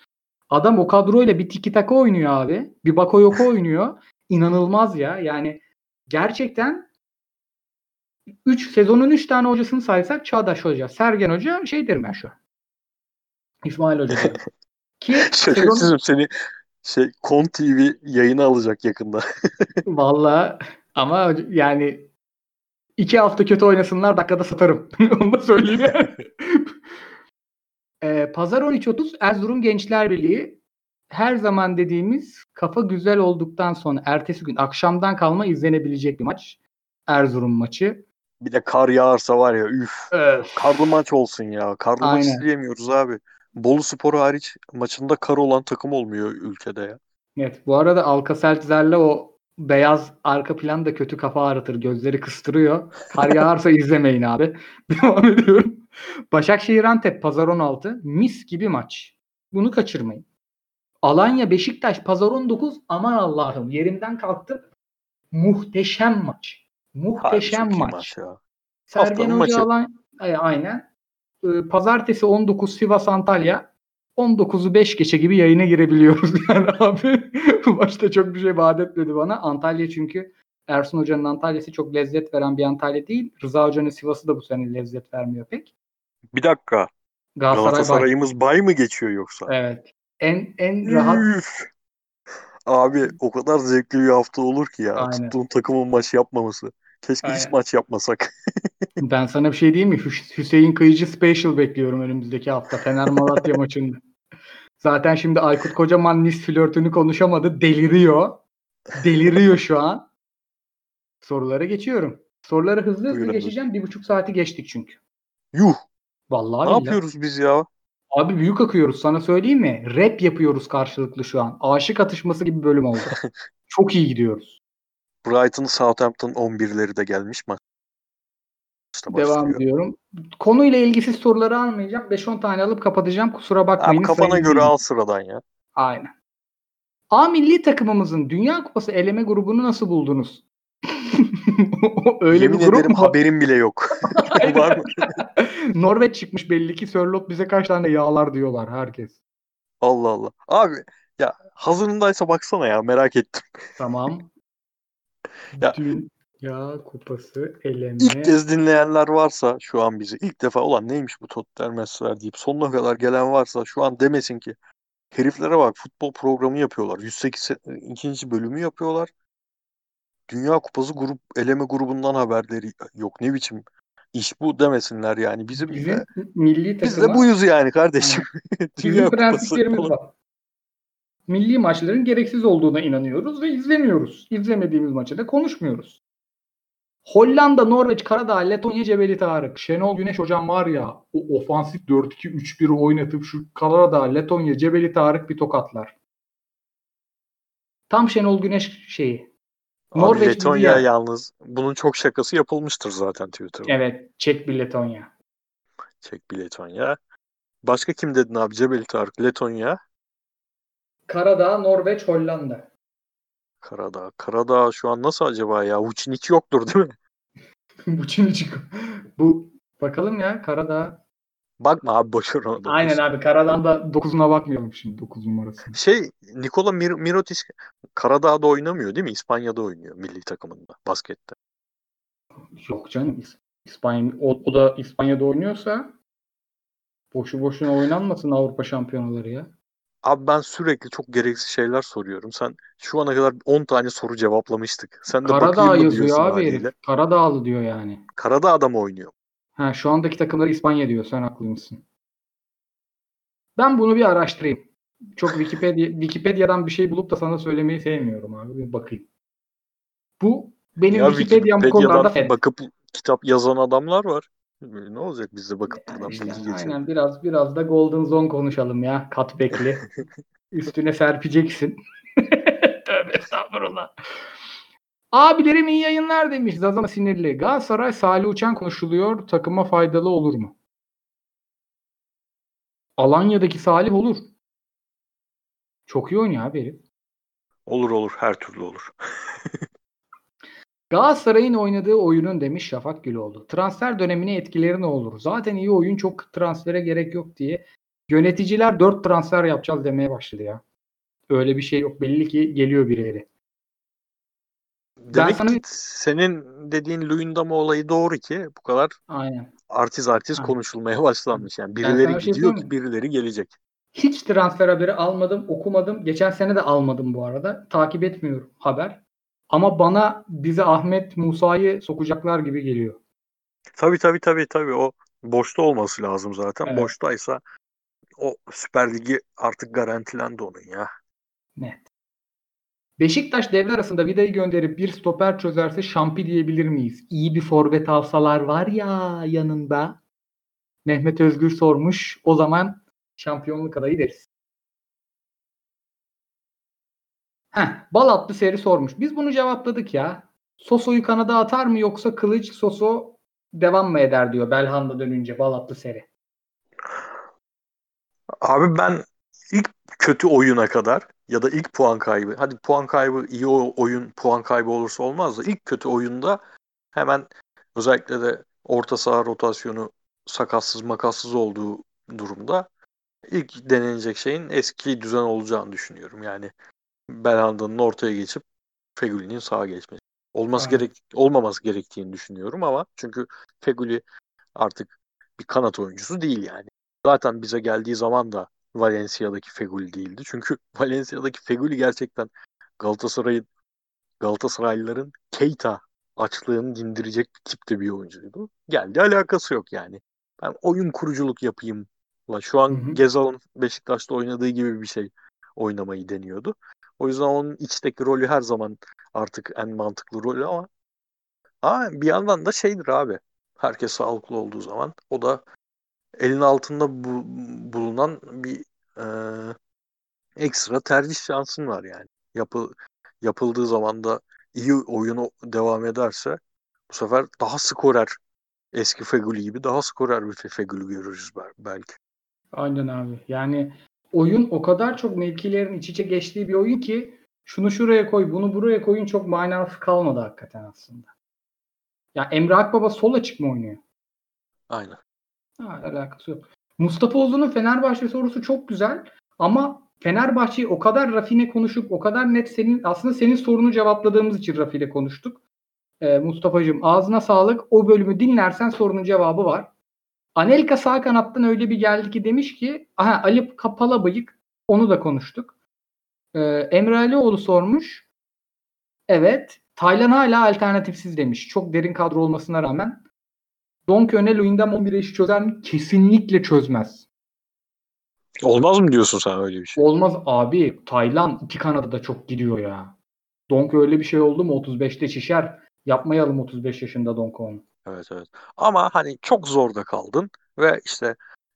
S1: adam o kadroyla bir tiki taka oynuyor abi. Bir Bakayoko (laughs) oynuyor. İnanılmaz ya. Yani gerçekten 3 sezonun 3 tane hocasını saysak Çağdaş Hoca, Sergen Hoca şey derim ben şu an. İsmail Hoca derim. (laughs) Ki sezon,
S2: seni şey Kon TV yayına alacak yakında.
S1: Valla ama yani iki hafta kötü oynasınlar dakikada satarım. (laughs) Onu da söyleyeyim yani. (laughs) Ee, Pazar 13.30 Erzurum Gençler Birliği her zaman dediğimiz kafa güzel olduktan sonra ertesi gün akşamdan kalma izlenebilecek bir maç. Erzurum maçı.
S2: Bir de kar yağarsa var ya üf.
S1: Öf.
S2: Karlı maç olsun ya. Karlı maç
S1: Aynen.
S2: izleyemiyoruz abi. Bolu Spor hariç maçında kar olan takım olmuyor ülkede ya.
S1: Evet bu arada Alcacelser'le o beyaz arka plan da kötü kafa ağrıtır. Gözleri kıstırıyor. Kar yağarsa izlemeyin abi. (laughs) Devam ediyorum. Başakşehir Antep Pazar 16. Mis gibi maç. Bunu kaçırmayın. Alanya Beşiktaş Pazar 19. Aman Allah'ım yerimden kalktım. Muhteşem maç. Muhteşem
S2: iyi
S1: maç.
S2: ya.
S1: Sergen Hoca alan aynen. Ee, Pazartesi 19 Sivas Antalya. 19'u 5 geçe gibi yayına girebiliyoruz (laughs) yani abi. Bu maçta çok bir şey vaat etmedi bana. Antalya çünkü Ersun Hoca'nın Antalya'sı çok lezzet veren bir Antalya değil. Rıza Hoca'nın Sivas'ı da bu sene lezzet vermiyor pek.
S2: Bir dakika.
S1: Galatasaray bay-
S2: Galatasaray'ımız bay mı geçiyor yoksa?
S1: Evet. En en rahat
S2: Üf. Abi o kadar zevkli bir hafta olur ki ya.
S1: Aynen.
S2: Tuttuğun takımın maç yapmaması. Keşke hiç
S1: Aynen.
S2: maç yapmasak. (laughs)
S1: ben sana bir şey diyeyim mi? Hüs- Hüseyin Kıyıcı Special bekliyorum önümüzdeki hafta Fener Malatya (laughs) maçında. Zaten şimdi Aykut Kocaman Nis flörtünü konuşamadı. Deliriyor. Deliriyor şu an. Sorulara geçiyorum. Soruları hızlı hızlı
S2: Buyurun.
S1: geçeceğim. Bir buçuk saati geçtik çünkü.
S2: Yuh.
S1: Vallahi
S2: ne
S1: billahi.
S2: yapıyoruz biz ya?
S1: Abi büyük akıyoruz. Sana söyleyeyim mi? Rap yapıyoruz karşılıklı şu an. Aşık atışması gibi bölüm oldu. (laughs) Çok iyi gidiyoruz.
S2: Brighton Southampton 11'leri de gelmiş maç. İşte
S1: Devam ediyorum. Konuyla ilgisiz soruları almayacağım. 5-10 tane alıp kapatacağım. Kusura
S2: Abi
S1: bakmayın.
S2: kafana
S1: sayın
S2: göre al sıradan ya.
S1: Aynen. A milli takımımızın Dünya Kupası eleme grubunu nasıl buldunuz? (laughs) Öyle
S2: Yemin
S1: bir grup
S2: ederim
S1: mu?
S2: haberim bile yok. (laughs) (laughs) Var mı?
S1: Norveç çıkmış belli ki Sörlot bize kaç tane yağlar diyorlar herkes.
S2: Allah Allah. Abi ya hazırındaysa baksana ya merak ettim.
S1: Tamam.
S2: Ya-
S1: Dünya Kupası eleme.
S2: İlk kez dinleyenler varsa şu an bizi ilk defa olan neymiş bu Tottenham Mesler deyip sonuna kadar gelen varsa şu an demesin ki heriflere bak futbol programı yapıyorlar. 108 se- ikinci bölümü yapıyorlar. Dünya Kupası grup eleme grubundan haberleri yok. Ne biçim iş bu demesinler yani. Bizim,
S1: Bizim milli
S2: biz
S1: takıma
S2: de buyuz yani kardeşim. (laughs) Dünya
S1: prensiplerimiz var. Milli maçların gereksiz olduğuna inanıyoruz ve izlemiyoruz. İzlemediğimiz maçı da konuşmuyoruz. Hollanda, Norveç, Karadağ, Letonya, Cebeli Tarık. Şenol Güneş hocam var ya o ofansif 4-2-3-1 oynatıp şu Karadağ, Letonya, Cebeli Tarık bir tokatlar. Tam Şenol Güneş şeyi.
S2: Abi
S1: Norveç
S2: Letonya
S1: yer.
S2: yalnız bunun çok şakası yapılmıştır zaten Twitter'da.
S1: Evet. Çek bir Letonya.
S2: Çek bir Letonya. Başka kim dedin abi? Cebeli Tarık, Letonya,
S1: Karadağ, Norveç, Hollanda.
S2: Karadağ. Karadağ şu an nasıl acaba ya? Vucinic yoktur değil mi? (laughs)
S1: Çin'i çıkıyor. Bu bakalım ya Karadağ.
S2: Bakma abi boşver onu da.
S1: Aynen abi Karadağ'ın da 9'una bakmayalım şimdi 9 numarası.
S2: Şey Nikola Mir- Mirotic Karadağ'da oynamıyor değil mi? İspanya'da oynuyor milli takımında baskette.
S1: Yok canım İs- İspanya o, o da İspanya'da oynuyorsa boşu boşuna oynanmasın Avrupa şampiyonaları ya.
S2: Abi ben sürekli çok gereksiz şeyler soruyorum. Sen şu ana kadar 10 tane soru cevaplamıştık. Sen de
S1: Karadağ
S2: bakayım mı
S1: yazıyor
S2: diyorsun
S1: abi
S2: haliyle.
S1: herif. Karadağlı diyor yani.
S2: Karadağ'da mı oynuyor?
S1: Ha şu andaki takımları İspanya diyor. Sen haklıymışsın. Ben bunu bir araştırayım. Çok Wikipedia, (laughs) Wikipedia'dan bir şey bulup da sana söylemeyi sevmiyorum abi. Bir bakayım. Bu benim
S2: Ya
S1: Wikipedia'm bu konularda
S2: Wikipedia'dan
S1: fed.
S2: bakıp kitap yazan adamlar var. Ne olacak biz de bakıp buradan
S1: işte,
S2: bilgi geçelim.
S1: aynen biraz biraz da Golden Zone konuşalım ya. Cutback'li. (laughs) Üstüne serpeceksin. (laughs) Tövbe estağfurullah. Abilerim iyi yayınlar demiş. Zazama sinirli. Galatasaray Salih Uçan konuşuluyor. Takıma faydalı olur mu? Alanya'daki Salih olur. Çok iyi oynuyor abi herif.
S2: Olur olur her türlü olur. (laughs)
S1: Galatasaray'ın oynadığı oyunun demiş Şafak Güloğlu. Transfer dönemine etkileri ne olur? Zaten iyi oyun çok transfere gerek yok diye yöneticiler 4 transfer yapacağız demeye başladı ya. Öyle bir şey yok. Belli ki geliyor birileri.
S2: Demek
S1: sana
S2: senin dediğin Luyendama olayı doğru ki bu kadar
S1: Aynen.
S2: artiz artiz
S1: Ha.
S2: konuşulmaya başlanmış. Yani birileri
S1: bir şey
S2: gidiyor
S1: söyleyeyim
S2: ki birileri gelecek.
S1: Hiç transfer haberi almadım, okumadım. Geçen sene de almadım bu arada. Takip etmiyorum haber. Ama bana bize Ahmet Musa'yı sokacaklar gibi geliyor.
S2: Tabii tabii tabii tabii o boşta olması lazım zaten.
S1: Evet.
S2: Boştaysa o Süper Ligi artık garantilendi onun ya.
S1: Net. Beşiktaş devre arasında Vida'yı gönderip bir stoper çözerse şampi diyebilir miyiz? İyi bir forvet alsalar var ya yanında. Mehmet Özgür sormuş. O zaman şampiyonluk adayı deriz. Heh, bal atlı seri sormuş. Biz bunu cevapladık ya. Soso'yu kanada atar mı yoksa Kılıç Soso devam mı eder diyor Belhanda dönünce bal atlı seri.
S2: Abi ben ilk kötü oyuna kadar ya da ilk puan kaybı. Hadi puan kaybı iyi oyun puan kaybı olursa olmaz da ilk kötü oyunda hemen özellikle de orta saha rotasyonu sakatsız makassız olduğu durumda ilk denenecek şeyin eski düzen olacağını düşünüyorum. Yani Belhanda'nın ortaya geçip Feguli'nin sağa geçmesi. Olması
S1: Aynen.
S2: gerek olmaması gerektiğini düşünüyorum ama çünkü Feguli artık bir kanat oyuncusu değil yani. Zaten bize geldiği zaman da Valencia'daki Feguli değildi. Çünkü (laughs) Valencia'daki Feguli gerçekten Galatasaray'ın Galatasaraylıların Keita açlığını dindirecek tipte bir oyuncuydu. Geldi alakası yok yani. Ben oyun kuruculuk yapayım. Şu an. Gezal'ın Beşiktaş'ta oynadığı gibi bir şey oynamayı deniyordu. O yüzden onun içteki rolü her zaman artık en mantıklı rolü ama ama bir yandan da şeydir abi. Herkes sağlıklı olduğu zaman o da elin altında bu- bulunan bir e, ekstra tercih şansın var yani. Yapı, yapıldığı zaman da iyi oyunu devam ederse bu sefer daha skorer eski Feguli gibi daha skorer bir Feguli görürüz bel- belki.
S1: Aynen abi. Yani oyun o kadar çok mevkilerin iç içe geçtiği bir oyun ki şunu şuraya koy, bunu buraya koyun çok manası kalmadı hakikaten aslında. Ya Emre Akbaba sol açık mı oynuyor?
S2: Aynen.
S1: Ha, alakası yok. Mustafa Ozun'un Fenerbahçe sorusu çok güzel ama Fenerbahçe'yi o kadar rafine konuşup o kadar net senin aslında senin sorunu cevapladığımız için rafine konuştuk. Ee, Mustafa'cığım ağzına sağlık. O bölümü dinlersen sorunun cevabı var. Anelka sağ kanattan öyle bir geldi ki demiş ki aha Ali Kapala bıyık onu da konuştuk. Ee, Emre Alioğlu sormuş. Evet. Taylan hala alternatifsiz demiş. Çok derin kadro olmasına rağmen. Don Köne Luyendam 11'e işi çözer mi? Kesinlikle çözmez.
S2: Olmaz mı diyorsun sen öyle bir şey?
S1: Olmaz abi. Taylan iki kanada da çok gidiyor ya. Donk öyle bir şey oldu mu 35'te şişer. Yapmayalım 35 yaşında Donk onu.
S2: Evet evet. Ama hani çok zorda kaldın ve işte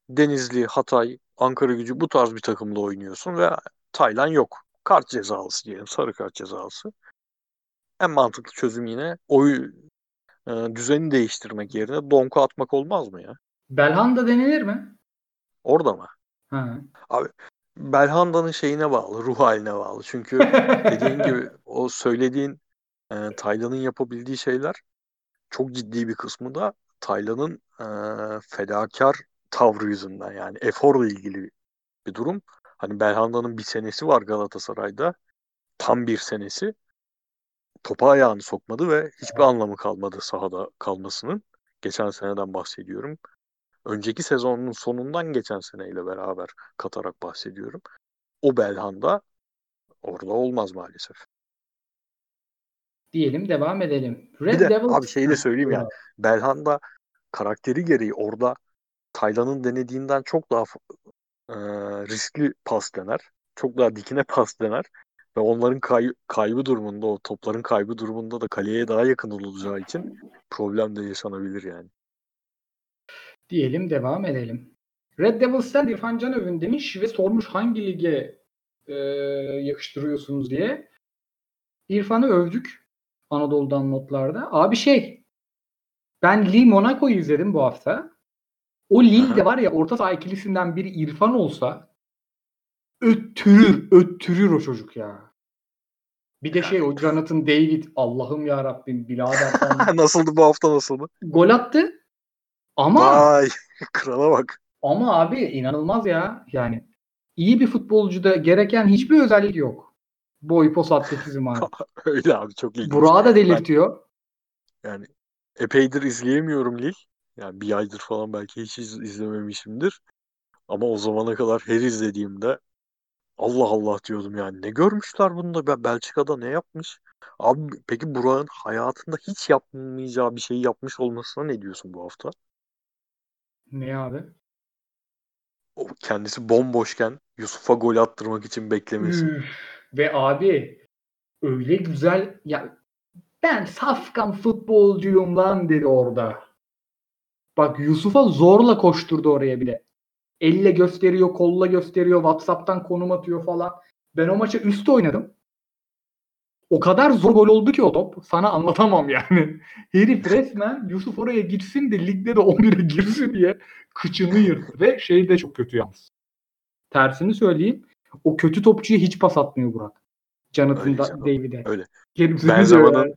S2: Denizli, Hatay, Ankara gücü bu tarz bir takımla oynuyorsun ve Taylan yok. Kart cezalısı diyelim. Sarı kart cezalısı. En mantıklı çözüm yine oyu e, düzeni değiştirmek yerine donku atmak olmaz mı ya?
S1: Belhanda denilir mi?
S2: Orada mı?
S1: Ha.
S2: Belhanda'nın şeyine bağlı, ruh haline bağlı. Çünkü (laughs) dediğin gibi o söylediğin e, Taylan'ın yapabildiği şeyler çok ciddi bir kısmı da Taylan'ın e, fedakar tavrı yüzünden yani eforla ilgili bir durum. Hani Belhanda'nın bir senesi var Galatasaray'da. Tam bir senesi. Topa ayağını sokmadı ve hiçbir anlamı kalmadı sahada kalmasının. Geçen seneden bahsediyorum. Önceki sezonun sonundan geçen seneyle beraber katarak bahsediyorum. O Belhanda orada olmaz maalesef.
S1: Diyelim devam edelim. Red
S2: Bir de
S1: Devils-
S2: abi şeyi de söyleyeyim yani.
S1: Bravo.
S2: Belhanda karakteri gereği orada Taylan'ın denediğinden çok daha e, riskli pas dener. Çok daha dikine pas dener. Ve onların kay- kaybı durumunda, o topların kaybı durumunda da kaleye daha yakın olacağı için problem de yaşanabilir yani.
S1: Diyelim devam edelim. Red Devils'ten İrfan Canövün demiş ve sormuş hangi lige e, yakıştırıyorsunuz diye. İrfan'ı övdük Anadolu'dan notlarda. Abi şey ben Lille Monaco'yu izledim bu hafta. O Lille'de var ya orta saha ikilisinden biri İrfan olsa öttürür, öttürür o çocuk ya. Bir de şey o Jonathan David Allah'ım ya Rabbim birader (laughs)
S2: nasıldı bu hafta nasıldı?
S1: gol attı. Ama
S2: Vay (laughs) krala bak.
S1: ama abi inanılmaz ya. Yani iyi bir futbolcuda gereken hiçbir özellik yok. Boy, pos, atletizm abi. (laughs)
S2: Öyle abi çok ilginç.
S1: Burak'ı da delirtiyor.
S2: Yani epeydir izleyemiyorum Lil. Yani bir aydır falan belki hiç iz- izlememişimdir. Ama o zamana kadar her izlediğimde Allah Allah diyordum yani. Ne görmüşler bunda? Be- Belçika'da ne yapmış? Abi peki Burak'ın hayatında hiç yapmayacağı bir şeyi yapmış olmasına ne diyorsun bu hafta?
S1: Ne abi?
S2: O kendisi bomboşken Yusuf'a gol attırmak için beklemesi.
S1: Üf. Ve abi öyle güzel ya ben safkan futbolcuyum lan dedi orada. Bak Yusuf'a zorla koşturdu oraya bile. Elle gösteriyor, kolla gösteriyor, WhatsApp'tan konum atıyor falan. Ben o maça üst oynadım. O kadar zor gol oldu ki o top. Sana anlatamam yani. (laughs) Herif resmen Yusuf oraya gitsin de ligde de 11'e girsin diye kıçını yırttı. Ve şey de çok kötü yalnız. Tersini söyleyeyim. O kötü topçuya hiç pas atmıyor Burak. Jonathan
S2: Öyle
S1: David'e.
S2: öyle.
S1: Gelip
S2: Benzema'nın
S1: yani.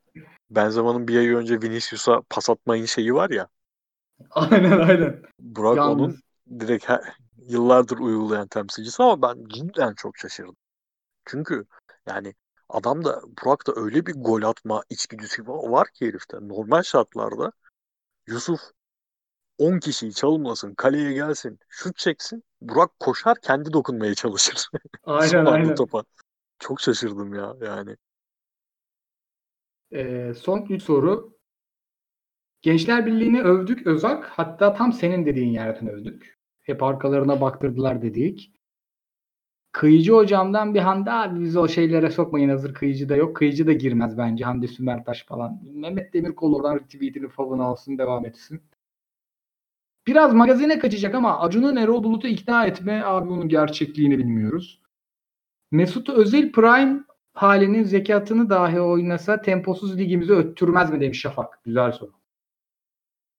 S2: Benzema'nın bir ay önce Vinicius'a pas atmayın şeyi var ya. (laughs)
S1: Aynen aynen.
S2: Burak
S1: Yalnız.
S2: onun direkt he- yıllardır uygulayan temsilcisi ama ben cidden çok şaşırdım. Çünkü yani adam da Burak da öyle bir gol atma içgüdüsü va- var ki herifte. Normal şartlarda Yusuf 10 kişiyi çalımlasın, kaleye gelsin, şut çeksin. Burak koşar kendi dokunmaya çalışır. (laughs)
S1: Aynen aynen.
S2: topa. Çok şaşırdım ya yani.
S1: Ee, son 3 soru. Gençler Birliği'ni övdük Özak. Hatta tam senin dediğin yerden övdük. Hep arkalarına baktırdılar dedik. Kıyıcı hocamdan bir Hande abi bizi o şeylere sokmayın hazır kıyıcı da yok. Kıyıcı da girmez bence Hande Sümertaş falan. Mehmet Demirkol oradan retweetini favını alsın devam etsin. Biraz magazine kaçacak ama Acun'un Erol Bulut'u ikna etme abi onun gerçekliğini bilmiyoruz. Mesut Özil Prime halinin zekatını dahi oynasa temposuz ligimizi öttürmez mi demiş Şafak. Güzel soru.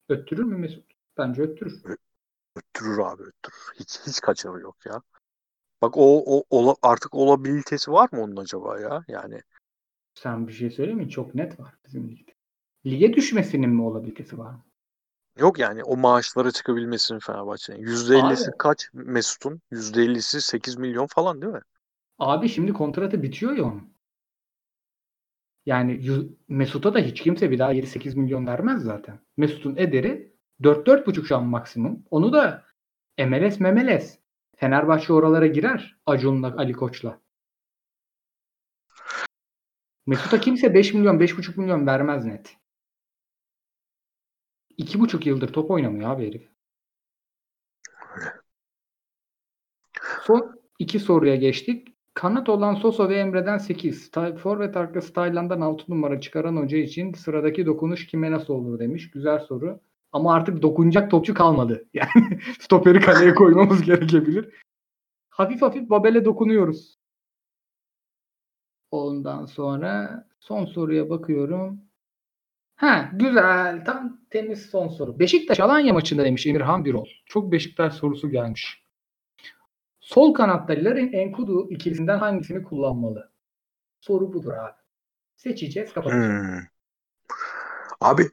S1: Öttürür mü Mesut? Bence öttürür.
S2: Öttürür abi öttürür. Hiç hiç kaçarı yok ya. Bak o, o ola- artık olabilitesi var mı onun acaba ya? Yani
S1: Sen bir şey söyleyeyim mi? Çok net var bizim ligde. Lige düşmesinin mi olabilitesi var mı?
S2: Yok yani o maaşlara çıkabilmesinin Fenerbahçe'nin. %50'si
S1: Abi.
S2: kaç Mesut'un? %50'si 8 milyon falan değil mi?
S1: Abi şimdi kontratı bitiyor ya onun. Yani Mesut'a da hiç kimse bir daha 7-8 milyon vermez zaten. Mesut'un ederi 4-4,5 şu an maksimum. Onu da MLS memeles. Fenerbahçe oralara girer. Acun'la Ali Koç'la. Mesut'a kimse 5 milyon 5,5 milyon vermez net. 2,5 yıldır top oynamıyor abi herif. Son iki soruya geçtik. Kanat olan Sosa ve Emre'den 8. Ta- Forvet arkası Tayland'dan 6 numara çıkaran hoca için sıradaki dokunuş kime nasıl olur demiş. Güzel soru. Ama artık dokunacak topçu kalmadı. (laughs) Yani stoperi kaleye koymamız gerekebilir. Hafif hafif Babel'e dokunuyoruz. Ondan sonra son soruya bakıyorum. Ha güzel. Tam temiz son soru. Beşiktaş Alanya maçında demiş Emirhan Birol. Çok Beşiktaş sorusu gelmiş. Sol kanatta Larin Enkudu ikilisinden hangisini kullanmalı? Soru budur abi. Seçeceğiz kapatacağız.
S2: Hmm. Abi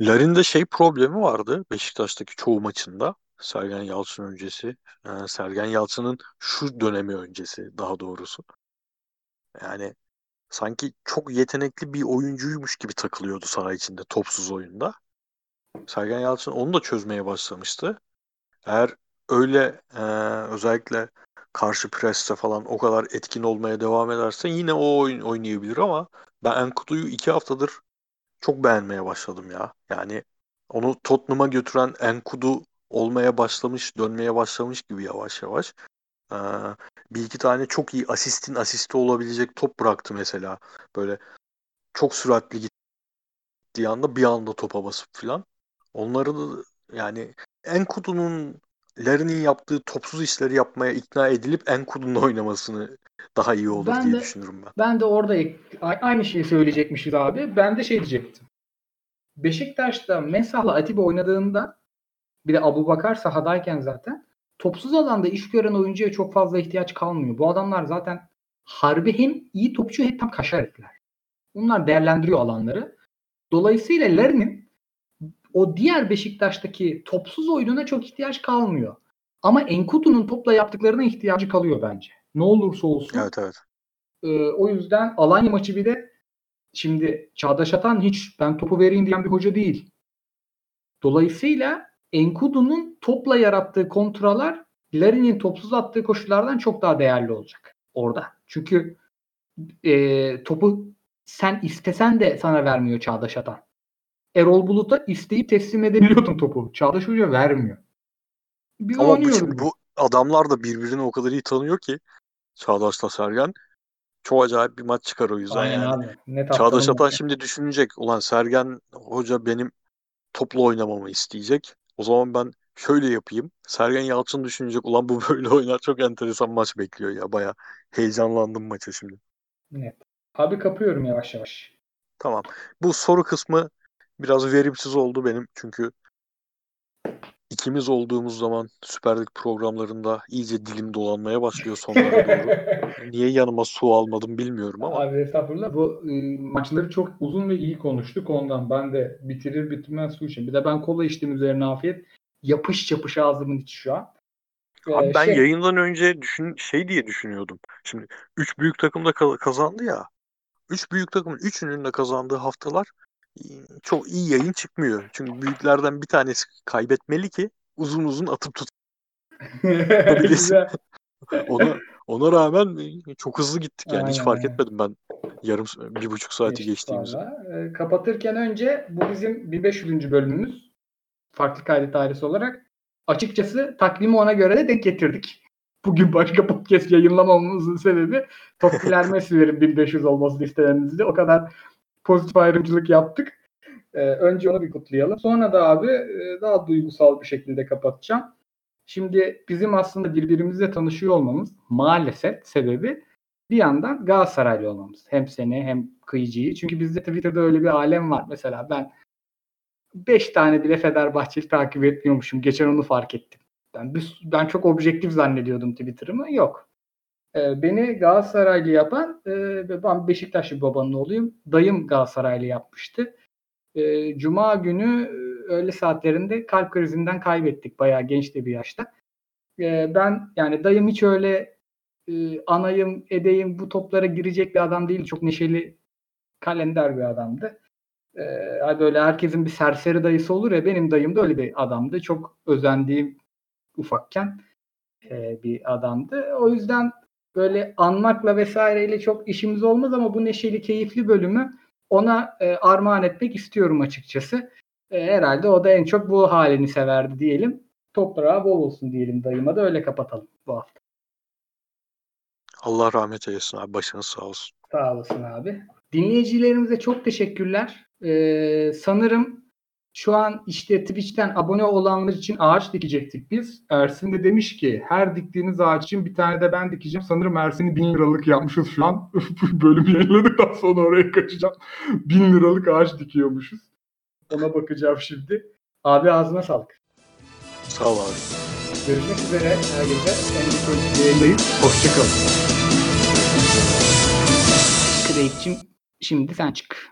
S2: Larin'de şey problemi vardı Beşiktaş'taki çoğu maçında. Sergen Yalçın öncesi. e, Sergen Yalçın'ın şu dönemi öncesi daha doğrusu. Yani sanki çok yetenekli bir oyuncuymuş gibi takılıyordu saha içinde topsuz oyunda. Sergen Yalçın onu da çözmeye başlamıştı. Eğer öyle e, özellikle karşı preste falan o kadar etkin olmaya devam ederse yine o oyun oynayabilir ama ben Enkudu'yu iki haftadır çok beğenmeye başladım ya. Yani onu Tottenham'a götüren Enkudu olmaya başlamış, dönmeye başlamış gibi yavaş yavaş. Ee, bir iki tane çok iyi asistin asisti olabilecek top bıraktı mesela. Böyle çok süratli gittiği anda bir anda topa basıp filan. Onları da yani Enkudu'nun Larin'in yaptığı topsuz işleri yapmaya ikna edilip Enkudu'nun (laughs) oynamasını daha iyi olur
S1: Ben
S2: diye
S1: de-
S2: düşünürüm ben.
S1: Ben de orada aynı şeyi söyleyecekmişiz abi. Ben de şey diyecektim. Beşiktaş'ta Mesah'la Atiba oynadığında bir de Abu Bakar sahadayken zaten topsuz alanda iş gören oyuncuya çok fazla ihtiyaç kalmıyor. Bu adamlar zaten harbi hem iyi topçu hem tam kaşar ettiler. Bunlar değerlendiriyor alanları. Dolayısıyla Larin'in o diğer Beşiktaş'taki topsuz oyununa çok ihtiyaç kalmıyor. Ama Enkudu'nun topla yaptıklarına ihtiyacı kalıyor bence. Ne olursa olsun.
S2: Evet evet.
S1: Ee, o yüzden Alanya maçı bir de şimdi Çağdaş Atan hiç ben topu vereyim diyen bir hoca değil. Dolayısıyla Enkudu'nun topla yarattığı kontralar Larin'in topsuz attığı koşulardan çok daha değerli olacak orada. Çünkü e, topu sen istesen de sana vermiyor Çağdaş Atan. Erol Bulut'a isteyip teslim edebiliyordun topu. Çağdaş Hoca vermiyor. Bir
S2: Ama bu, bu adamlar da birbirini o kadar iyi tanıyor ki Çağdaş'la Sergen. Çok acayip bir maç çıkar o yüzden
S1: Aynen
S2: yani.
S1: abi. Net
S2: Çağdaş Atan şimdi düşünecek. Ulan Sergen hoca benim toplu oynamamı isteyecek. O zaman ben şöyle yapayım. Sergen Yalçın düşünecek. Ulan bu (laughs) böyle oynar. Çok enteresan maç bekliyor ya. Baya heyecanlandım maça şimdi.
S1: Net. Abi kapıyorum yavaş yavaş.
S2: Tamam. Bu soru kısmı biraz verimsiz oldu benim. Çünkü ikimiz olduğumuz zaman Süper Lig programlarında iyice dilim dolanmaya başlıyor sonlara doğru. (laughs) Niye yanıma su almadım bilmiyorum ama.
S1: Abi estağfurullah. Bu e, maçları çok uzun ve iyi konuştuk ondan. Ben de bitirir bitirmez su için. Bir de ben kola içtim üzerine afiyet. Yapış yapış ağzımın içi şu an. Ee,
S2: Abi ben
S1: şey,
S2: yayından önce düşün şey diye düşünüyordum. Şimdi 3 büyük takım da ka- kazandı ya. 3 büyük takımın 3'ünün de kazandığı haftalar e, çok iyi yayın çıkmıyor. Çünkü büyüklerden bir tanesi kaybetmeli ki uzun uzun atıp tut. (laughs) Ona ona rağmen e, çok hızlı gittik yani hiç
S1: Aynen,
S2: fark
S1: aynen.
S2: etmedim ben yarım bir buçuk saati
S1: Geçtik
S2: geçtiğimizi.
S1: Ee, kapatırken önce bu bizim 1500. bölümümüz. Farklı kaydet ailesi olarak. Açıkçası takvimi ona göre de denk getirdik. Bugün başka podcast yayınlamamamızın sebebi Topkiler Messi'lerin 1500 olması listememizde. O kadar pozitif ayrımcılık yaptık. Ee, önce onu bir kutlayalım. Sonra da abi e, daha duygusal bir şekilde kapatacağım. Şimdi bizim aslında birbirimizle tanışıyor olmamız maalesef sebebi bir yandan Galatasaraylı olmamız. Hem seni hem kıyıcıyı. Çünkü bizde Twitter'da öyle bir alem var. Mesela ben 5 tane bile Fenerbahçe'yi takip etmiyormuşum. Geçen onu fark ettim. Ben, ben çok objektif zannediyordum Twitter'ımı. Yok. Ee, beni Galatasaraylı yapan, e, ben Beşiktaşlı babanın oğluyum. Dayım Galatasaraylı yapmıştı. Ee, Cuma günü e, öğle saatlerinde kalp krizinden kaybettik. Bayağı genç de bir yaşta. Ee, ben yani dayım hiç öyle e, anayım, edeyim bu toplara girecek bir adam değil. Çok neşeli, kalender bir adamdı. Hani böyle herkesin bir serseri dayısı olur ya benim dayım da öyle bir adamdı. Çok özendiğim ufakken e, bir adamdı. O yüzden böyle anmakla vesaireyle çok işimiz olmaz ama bu neşeli, keyifli bölümü ona e, armağan etmek istiyorum açıkçası. E, herhalde o da en çok bu halini severdi diyelim. Toprağı bol olsun diyelim dayıma da öyle kapatalım bu hafta.
S2: Allah rahmet eylesin abi başınız sağ olsun.
S1: Sağ olasın abi. Dinleyicilerimize çok teşekkürler. Ee, sanırım şu an işte Twitch'ten abone olanlar için ağaç dikecektik biz. Ersin de demiş ki her diktiğiniz ağaç için bir tane de ben dikeceğim. Sanırım Ersin'i bin liralık yapmışız şu an. (laughs) Bölümü yayınladıktan sonra oraya kaçacağım. Bin liralık ağaç dikiyormuşuz. Ona bakacağım şimdi. Abi ağzına sağlık.
S2: Sağ ol abi.
S1: Görüşmek üzere. Herkese en sonraki yayındayız. Hoşçakalın. Craig'cim şimdi sen çık.